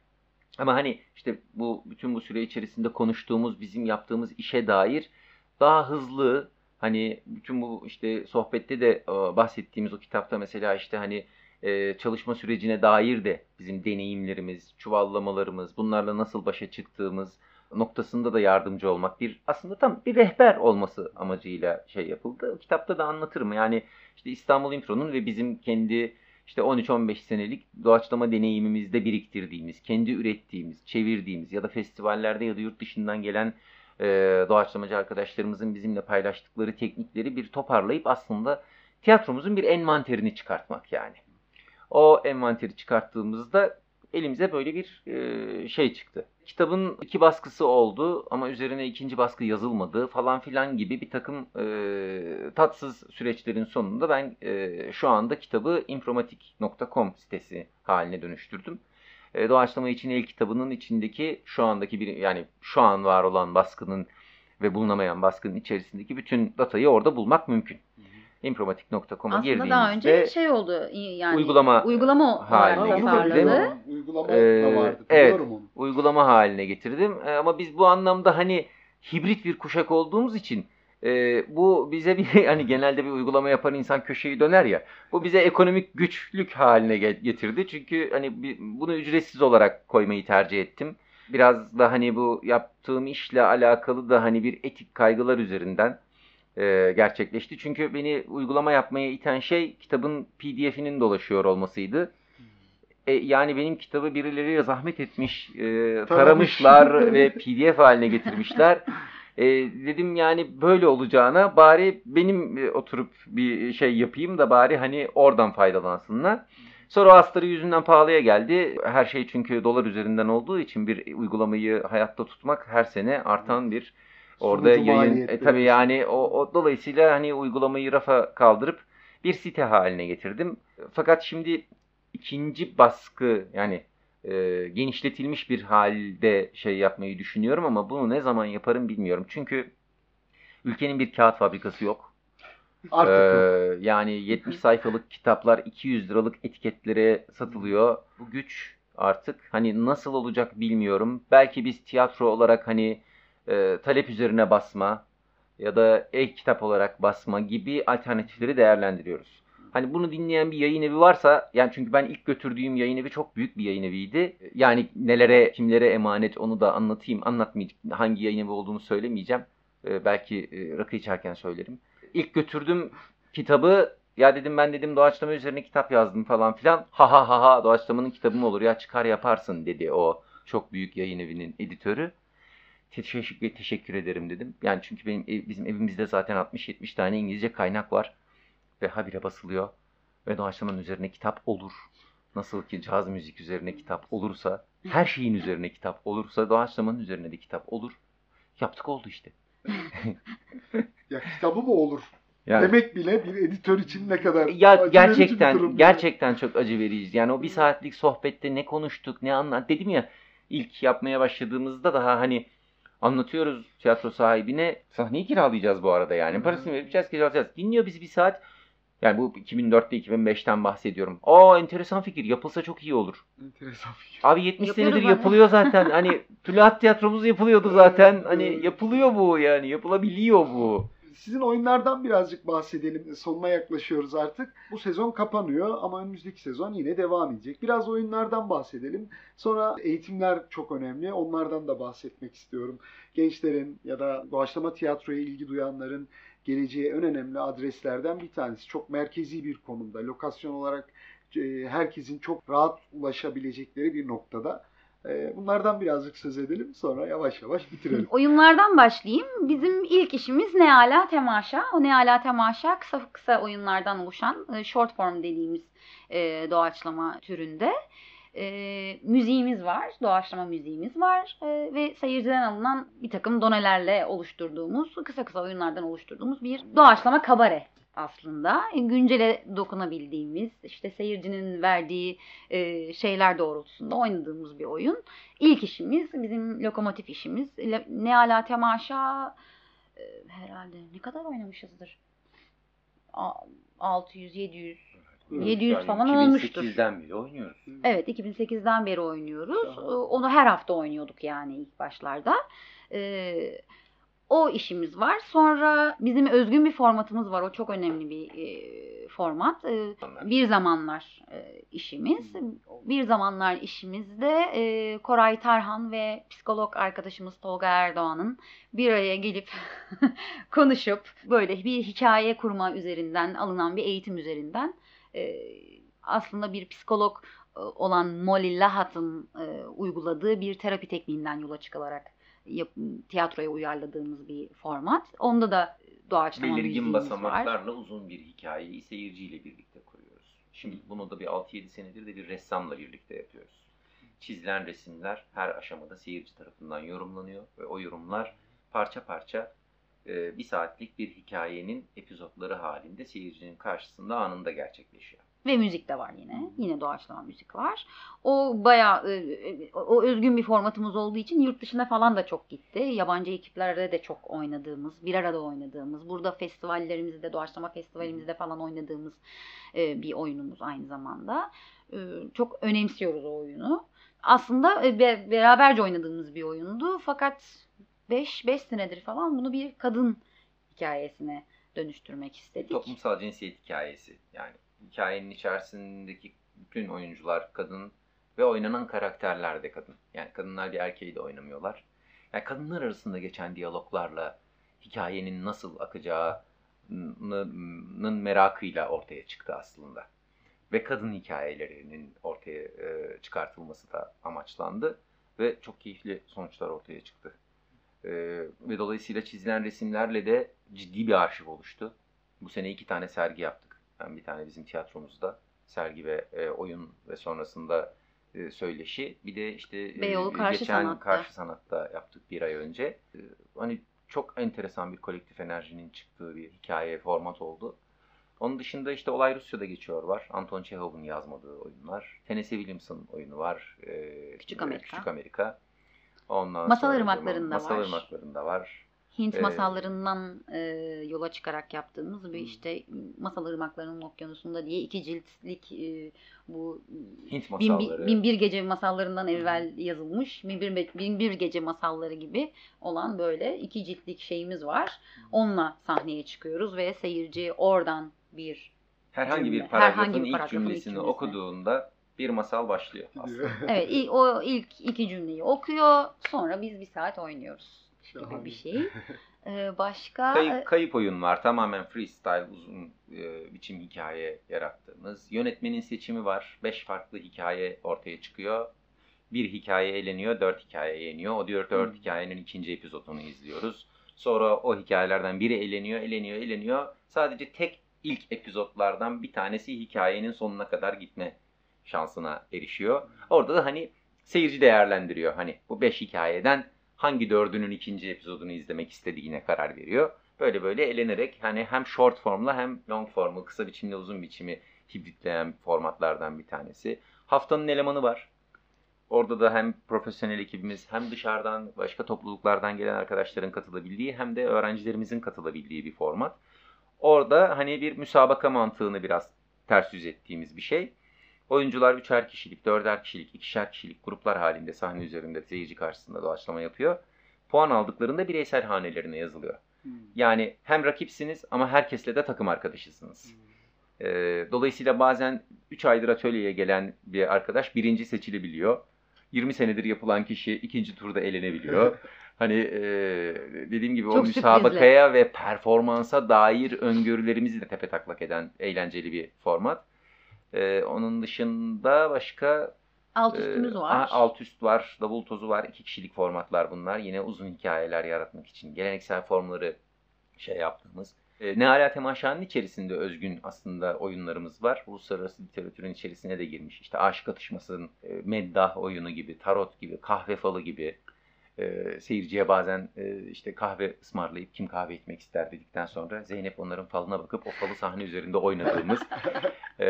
Ama hani işte bu bütün bu süre içerisinde konuştuğumuz bizim yaptığımız işe dair daha hızlı hani bütün bu işte sohbette de e, bahsettiğimiz o kitapta mesela işte hani e, çalışma sürecine dair de bizim deneyimlerimiz, çuvallamalarımız, bunlarla nasıl başa çıktığımız noktasında da yardımcı olmak bir aslında tam bir rehber olması amacıyla şey yapıldı. Kitapta da anlatırım. Yani işte İstanbul Intro'nun ve bizim kendi işte 13-15 senelik doğaçlama deneyimimizde biriktirdiğimiz, kendi ürettiğimiz, çevirdiğimiz ya da festivallerde ya da yurt dışından gelen e, doğaçlamacı arkadaşlarımızın bizimle paylaştıkları teknikleri bir toparlayıp aslında tiyatromuzun bir envanterini çıkartmak yani. O envanteri çıkarttığımızda elimize böyle bir e, şey çıktı. Kitabın iki baskısı oldu ama üzerine ikinci baskı yazılmadı falan filan gibi bir takım e, tatsız süreçlerin sonunda ben e, şu anda kitabı impromatik.com sitesi haline dönüştürdüm. E, doğaçlama için el kitabının içindeki şu andaki bir yani şu an var olan baskının ve bulunamayan baskının içerisindeki bütün datayı orada bulmak mümkün. Impromatik.com'a Aslında daha önce girdiğinizde şey oldu yani Uygulama uygulama haline getirdim. Uygulama Ee, vardı. evet. Biliyorum onu. uygulama haline getirdim. E, ama biz bu anlamda hani hibrit bir kuşak olduğumuz için e, bu bize bir hani genelde bir uygulama yapan insan köşeyi döner ya. Bu bize ekonomik güçlük haline ge- getirdi. Çünkü hani bir- bunu ücretsiz olarak koymayı tercih ettim. Biraz da hani bu yaptığım işle alakalı da hani bir etik kaygılar üzerinden e, gerçekleşti. Çünkü beni uygulama yapmaya iten şey kitabın PDF'inin dolaşıyor olmasıydı. E, yani benim kitabı birileri zahmet etmiş, e, taramışlar ve PDF haline getirmişler. E, dedim yani böyle olacağına bari benim e, oturup bir şey yapayım da bari hani oradan faydalansınlar. Sonra o astarı yüzünden pahalıya geldi. Her şey çünkü dolar üzerinden olduğu için bir uygulamayı hayatta tutmak her sene artan bir orada Sunucu yayın. E, maliyetleri. tabii yani o, o dolayısıyla hani uygulamayı rafa kaldırıp bir site haline getirdim. Fakat şimdi ikinci baskı yani e, genişletilmiş bir halde şey yapmayı düşünüyorum ama bunu ne zaman yaparım bilmiyorum. Çünkü ülkenin bir kağıt fabrikası yok. Artık. Ee, yani 70 sayfalık kitaplar 200 liralık etiketlere satılıyor. Bu güç artık hani nasıl olacak bilmiyorum. Belki biz tiyatro olarak hani e, talep üzerine basma ya da e-kitap olarak basma gibi alternatifleri değerlendiriyoruz. Hani bunu dinleyen bir yayın evi varsa yani çünkü ben ilk götürdüğüm yayın evi çok büyük bir yayın eviydi. Yani nelere kimlere emanet onu da anlatayım. Anlatmayacağım. Hangi yayın evi olduğunu söylemeyeceğim. Ee, belki e, rakı içerken söylerim. İlk götürdüm kitabı ya dedim ben dedim doğaçlama üzerine kitap yazdım falan filan. Ha ha ha ha doğaçlamanın kitabı mı olur ya çıkar yaparsın dedi o çok büyük yayın evinin editörü. Teşekkür, teşekkür ederim dedim. Yani çünkü benim bizim evimizde zaten 60-70 tane İngilizce kaynak var. Ve habire basılıyor. Ve doğaçlamanın üzerine kitap olur. Nasıl ki caz müzik üzerine kitap olursa, her şeyin üzerine kitap olursa doğaçlamanın üzerine de kitap olur. Yaptık oldu işte. Ya kitabı mı olur? Yani, Demek bile bir editör için ne kadar ya gerçekten gerçekten çok acı verici. Yani o bir saatlik sohbette ne konuştuk, ne anlat dedim ya ilk yapmaya başladığımızda daha hani anlatıyoruz tiyatro sahibine sahneyi kiralayacağız bu arada yani parasını vereceğiz kiralayacağız. Dinliyor bizi bir saat. Yani bu 2004'te 2005'ten bahsediyorum. Aa enteresan fikir yapılsa çok iyi olur. Enteresan fikir. Abi 70 Yapıyoruz senedir abi. yapılıyor zaten. Hani Tülahat tiyatromuz yapılıyordu zaten. Hani yapılıyor bu yani. Yapılabiliyor bu. Sizin oyunlardan birazcık bahsedelim. Sonuna yaklaşıyoruz artık. Bu sezon kapanıyor ama önümüzdeki sezon yine devam edecek. Biraz oyunlardan bahsedelim. Sonra eğitimler çok önemli. Onlardan da bahsetmek istiyorum. Gençlerin ya da doğaçlama tiyatroya ilgi duyanların geleceğe en önemli adreslerden bir tanesi. Çok merkezi bir konumda. Lokasyon olarak e, herkesin çok rahat ulaşabilecekleri bir noktada. E, bunlardan birazcık söz edelim sonra yavaş yavaş bitirelim. Oyunlardan başlayayım. Bizim ilk işimiz Ne Ala Temaşa. O Ne Ala Temaşa kısa kısa oyunlardan oluşan e, short form dediğimiz doğaçlama türünde. E, müziğimiz var, doğaçlama müziğimiz var e, ve seyirciden alınan bir takım donelerle oluşturduğumuz, kısa kısa oyunlardan oluşturduğumuz bir doğaçlama kabare aslında. Güncele dokunabildiğimiz, işte seyircinin verdiği e, şeyler doğrultusunda oynadığımız bir oyun. İlk işimiz, bizim lokomotif işimiz. Ne ala temaşa e, herhalde ne kadar oynamışızdır? 600, 700, 700 yani falan olmuştur. 2008'den beri oynuyoruz. Evet 2008'den beri oynuyoruz. Onu her hafta oynuyorduk yani ilk başlarda. Ee, o işimiz var. Sonra bizim özgün bir formatımız var. O çok önemli bir e, format. E, bir zamanlar e, işimiz. Bir zamanlar işimizde e, Koray Tarhan ve psikolog arkadaşımız Tolga Erdoğan'ın bir araya gelip konuşup böyle bir hikaye kurma üzerinden alınan bir eğitim üzerinden e, aslında bir psikolog e, olan Molly Lahat'ın e, uyguladığı bir terapi tekniğinden yola çıkılarak tiyatroya uyarladığımız bir format. Onda da doğaçlama Belirgin basamaklarla var. uzun bir hikayeyi seyirciyle birlikte kuruyoruz. Şimdi bunu da bir 6-7 senedir de bir ressamla birlikte yapıyoruz. Çizilen resimler her aşamada seyirci tarafından yorumlanıyor ve o yorumlar parça parça e, bir saatlik bir hikayenin epizotları halinde seyircinin karşısında anında gerçekleşiyor. Ve müzik de var yine. Yine doğaçlama müzik var. O bayağı e, e, o özgün bir formatımız olduğu için yurt dışına falan da çok gitti. Yabancı ekiplerde de çok oynadığımız, bir arada oynadığımız, burada festivallerimizde, doğaçlama festivalimizde falan oynadığımız bir oyunumuz aynı zamanda. Çok önemsiyoruz o oyunu. Aslında beraberce oynadığımız bir oyundu. Fakat 5 5 senedir falan bunu bir kadın hikayesine dönüştürmek istedik. Toplumsal cinsiyet hikayesi. Yani hikayenin içerisindeki bütün oyuncular kadın ve oynanan karakterler de kadın. Yani kadınlar bir erkeği de oynamıyorlar. Yani kadınlar arasında geçen diyaloglarla hikayenin nasıl akacağının merakıyla ortaya çıktı aslında. Ve kadın hikayelerinin ortaya e, çıkartılması da amaçlandı. Ve çok keyifli sonuçlar ortaya çıktı. E, ve dolayısıyla çizilen resimlerle de ciddi bir arşiv oluştu. Bu sene iki tane sergi yaptık. Yani bir tane bizim tiyatromuzda sergi ve e, oyun ve sonrasında e, söyleşi. Bir de işte e, Beyoğlu Karşı geçen Sanat'ta. Karşı Sanat'ta yaptık bir ay önce. E, hani çok enteresan bir kolektif enerjinin çıktığı bir hikaye format oldu. Onun dışında işte Olay Rusya'da geçiyor var. Anton Chekhov'un yazmadığı oyunlar. Tennessee Williams'ın oyunu var. E, Küçük Amerika. Küçük Amerika. Ondan Masal Irmakları'nda Masal var. Irmakları'nda var. Hint ee, masallarından e, yola çıkarak yaptığımız bir işte Masal Irmakları'nın Okyanusu'nda diye iki ciltlik e, bu Hint masalları. Bin, bin bir gece masallarından evvel yazılmış bin bir, bin bir gece masalları gibi olan böyle iki ciltlik şeyimiz var. Onunla sahneye çıkıyoruz ve seyirci oradan bir herhangi cümle, bir paragrafın, herhangi bir ilk cümlesini, ilk cümlesini okuduğunda bir masal başlıyor aslında. evet o ilk iki cümleyi okuyor sonra biz bir saat oynuyoruz gibi bir şey. Ee, başka... Kayıp, kayıp oyun var. Tamamen freestyle uzun e, biçim hikaye yarattığımız. Yönetmenin seçimi var. Beş farklı hikaye ortaya çıkıyor. Bir hikaye eleniyor, dört hikaye yeniyor. O diyor dört hmm. hikayenin ikinci epizodunu izliyoruz. Sonra o hikayelerden biri eleniyor, eleniyor, eleniyor. Sadece tek ilk epizotlardan bir tanesi hikayenin sonuna kadar gitme şansına erişiyor. Orada da hani seyirci değerlendiriyor. Hani bu beş hikayeden hangi dördünün ikinci epizodunu izlemek istediğine karar veriyor. Böyle böyle elenerek hani hem short formla hem long formu, kısa biçimle uzun biçimi hibritleyen formatlardan bir tanesi. Haftanın elemanı var. Orada da hem profesyonel ekibimiz hem dışarıdan başka topluluklardan gelen arkadaşların katılabildiği hem de öğrencilerimizin katılabildiği bir format. Orada hani bir müsabaka mantığını biraz ters yüz ettiğimiz bir şey. Oyuncular üçer kişilik, dörder kişilik, ikişer kişilik gruplar halinde sahne üzerinde seyirci karşısında doğaçlama yapıyor. puan aldıklarında bireysel hanelerine yazılıyor. Hmm. Yani hem rakipsiniz ama herkesle de takım arkadaşısınız. Ee, dolayısıyla bazen 3 aydır atölyeye gelen bir arkadaş birinci seçilebiliyor. 20 senedir yapılan kişi ikinci turda elenebiliyor. hani e, dediğim gibi o Çok müsabakaya ve performansa dair öngörülerimizi de tepe taklak eden eğlenceli bir format. Ee, onun dışında başka Alt üstümüz ee, var. Alt üst var, davul tozu var. iki kişilik formatlar bunlar. Yine uzun hikayeler yaratmak için geleneksel formları şey yaptığımız. E, ne ala temaşanın içerisinde özgün aslında oyunlarımız var. Uluslararası literatürün içerisine de girmiş. İşte aşk atışmasının e, meddah oyunu gibi, tarot gibi, kahve falı gibi. E, seyirciye bazen e, işte kahve ısmarlayıp kim kahve içmek ister dedikten sonra Zeynep onların falına bakıp o falı sahne üzerinde oynadığımız e,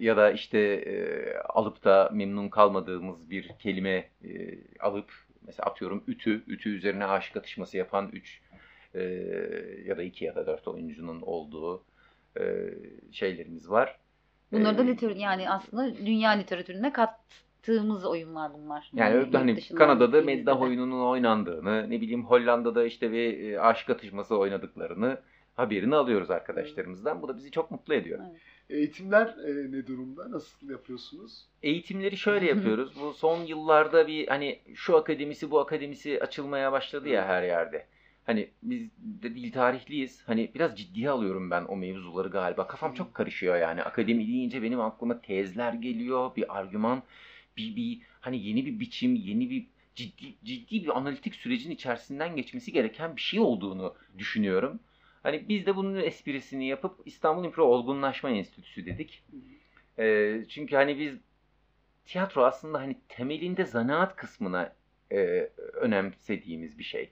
ya da işte e, alıp da memnun kalmadığımız bir kelime e, alıp mesela atıyorum ütü, ütü üzerine aşık atışması yapan 3 ya da 2 ya da 4 oyuncunun olduğu e, şeylerimiz var. Bunları da E, literatür yani aslında dünya literatürüne kattığımız oyunlar bunlar. Yani yurt hani dışından Kanada'da meddah oyununun oynandığını, ne bileyim Hollanda'da işte bir e, aşık atışması oynadıklarını haberini alıyoruz arkadaşlarımızdan. Bu da bizi çok mutlu ediyor. Eğitimler e, ne durumda? Nasıl yapıyorsunuz? Eğitimleri şöyle yapıyoruz. Bu son yıllarda bir hani şu akademisi bu akademisi açılmaya başladı ya her yerde. Hani biz de dil tarihliyiz. Hani biraz ciddiye alıyorum ben o mevzuları galiba. Kafam çok karışıyor yani. Akademi deyince benim aklıma tezler geliyor, bir argüman, bir, bir hani yeni bir biçim, yeni bir ciddi ciddi bir analitik sürecin içerisinden geçmesi gereken bir şey olduğunu düşünüyorum. Hani biz de bunun esprisini yapıp İstanbul İmpro Olgunlaşma Enstitüsü dedik. Ee, çünkü hani biz tiyatro aslında hani temelinde zanaat kısmına e, önemsediğimiz bir şey.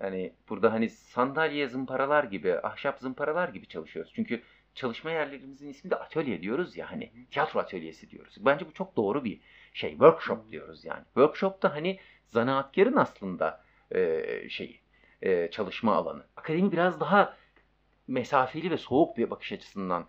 Yani burada hani sandalye zımparalar gibi, ahşap zımparalar gibi çalışıyoruz. Çünkü çalışma yerlerimizin ismi de atölye diyoruz ya hani tiyatro atölyesi diyoruz. Bence bu çok doğru bir şey. Workshop diyoruz yani. Workshop da hani zanaatkarın aslında e, şeyi, e, çalışma alanı. Akademi biraz daha mesafeli ve soğuk bir bakış açısından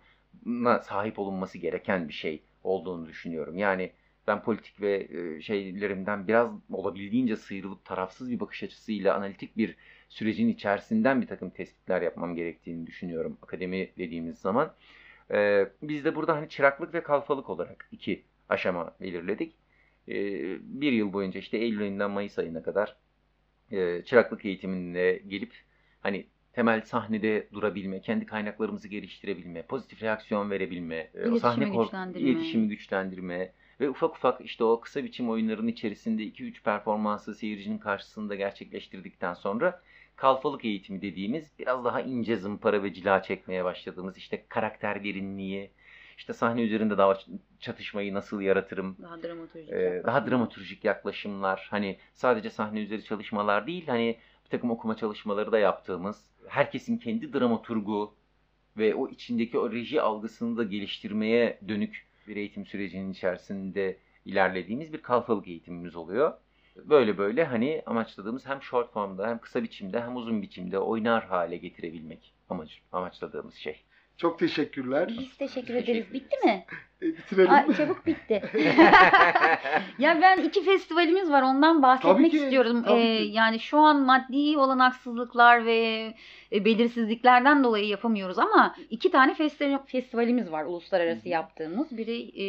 sahip olunması gereken bir şey olduğunu düşünüyorum. Yani ben politik ve şeylerimden biraz olabildiğince sıyrılıp tarafsız bir bakış açısıyla analitik bir sürecin içerisinden bir takım tespitler yapmam gerektiğini düşünüyorum akademi dediğimiz zaman. E, biz de burada hani çıraklık ve kalfalık olarak iki aşama belirledik. E, bir yıl boyunca işte Eylül ayından Mayıs ayına kadar e, çıraklık eğitimine gelip hani temel sahnede durabilme, kendi kaynaklarımızı geliştirebilme, pozitif reaksiyon verebilme, e, o İletişimi sahne güçlendirme. iletişimi güçlendirme ve ufak ufak işte o kısa biçim oyunların içerisinde 2-3 performansı seyircinin karşısında gerçekleştirdikten sonra kalfalık eğitimi dediğimiz biraz daha ince zımpara ve cila çekmeye başladığımız işte karakter derinliği, işte sahne üzerinde daha çatışmayı nasıl yaratırım, Daha dramaturjik. yaklaşım. daha dramaturjik yaklaşımlar hani sadece sahne üzeri çalışmalar değil hani bir takım okuma çalışmaları da yaptığımız herkesin kendi dramaturgu ve o içindeki o reji algısını da geliştirmeye dönük bir eğitim sürecinin içerisinde ilerlediğimiz bir kalfalık eğitimimiz oluyor. Böyle böyle hani amaçladığımız hem short formda hem kısa biçimde hem uzun biçimde oynar hale getirebilmek amaç, amaçladığımız şey. Çok teşekkürler. Biz teşekkür Teşekkür ederiz. Bitti mi? E, bitirelim Ay, çabuk bitti. ya ben iki festivalimiz var ondan Tabii bahsetmek ki, istiyorum. tabii Ee, ki. yani şu an maddi olanaksızlıklar ve e, belirsizliklerden dolayı yapamıyoruz ama iki tane festi- festivalimiz var uluslararası hı. yaptığımız. Biri e,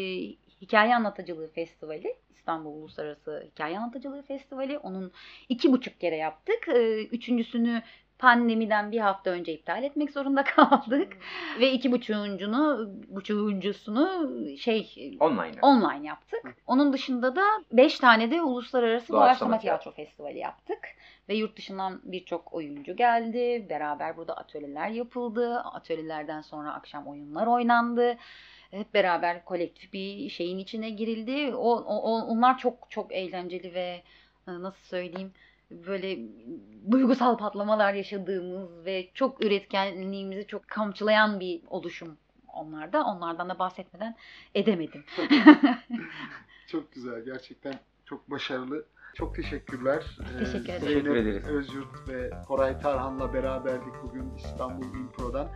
Hikaye Anlatıcılığı Festivali. İstanbul Uluslararası Hikaye Anlatıcılığı Festivali. Onun iki buçuk kere yaptık. Ee, üçüncüsünü pandemiden bir hafta önce iptal etmek zorunda kaldık. Ve iki buçuğuncunu, buçuğuncusunu şey Online. online yaptık. Onun dışında da 5 tane de uluslararası Doğaçlama tiyatro festivali yaptık. Ve yurt dışından birçok oyuncu geldi. Beraber burada atölyeler yapıldı. Atölyelerden sonra akşam oyunlar oynandı. Hep beraber kolektif bir şeyin içine girildi. O, o- onlar çok çok eğlenceli ve e, nasıl söyleyeyim böyle duygusal patlamalar yaşadığımız ve çok üretkenliğimizi çok kamçılayan bir oluşum onlarda. Onlardan da bahsetmeden edemedim. Çok güzel. Gerçekten çok başarılı. Çok teşekkürler. Ee, Teşekkür ederim. Zeynep Teşekkür ederiz. Özyurt ve Koray Tarhan'la beraberdik bugün İstanbul Impro'dan.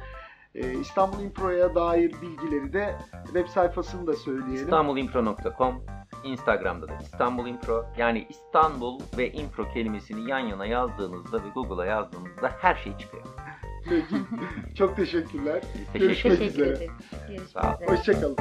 Ee, İstanbul Impro'ya dair bilgileri de web sayfasını da söyleyelim. İstanbulimpro.com Instagram'da da İstanbul Impro. Yani İstanbul ve Impro kelimesini yan yana yazdığınızda ve Google'a yazdığınızda her şey çıkıyor. Peki. Çok teşekkürler. Teşekkür Görüşmek Teşekkür üzere. ederim. Görüşmek Sağ ol. üzere. Hoşçakalın.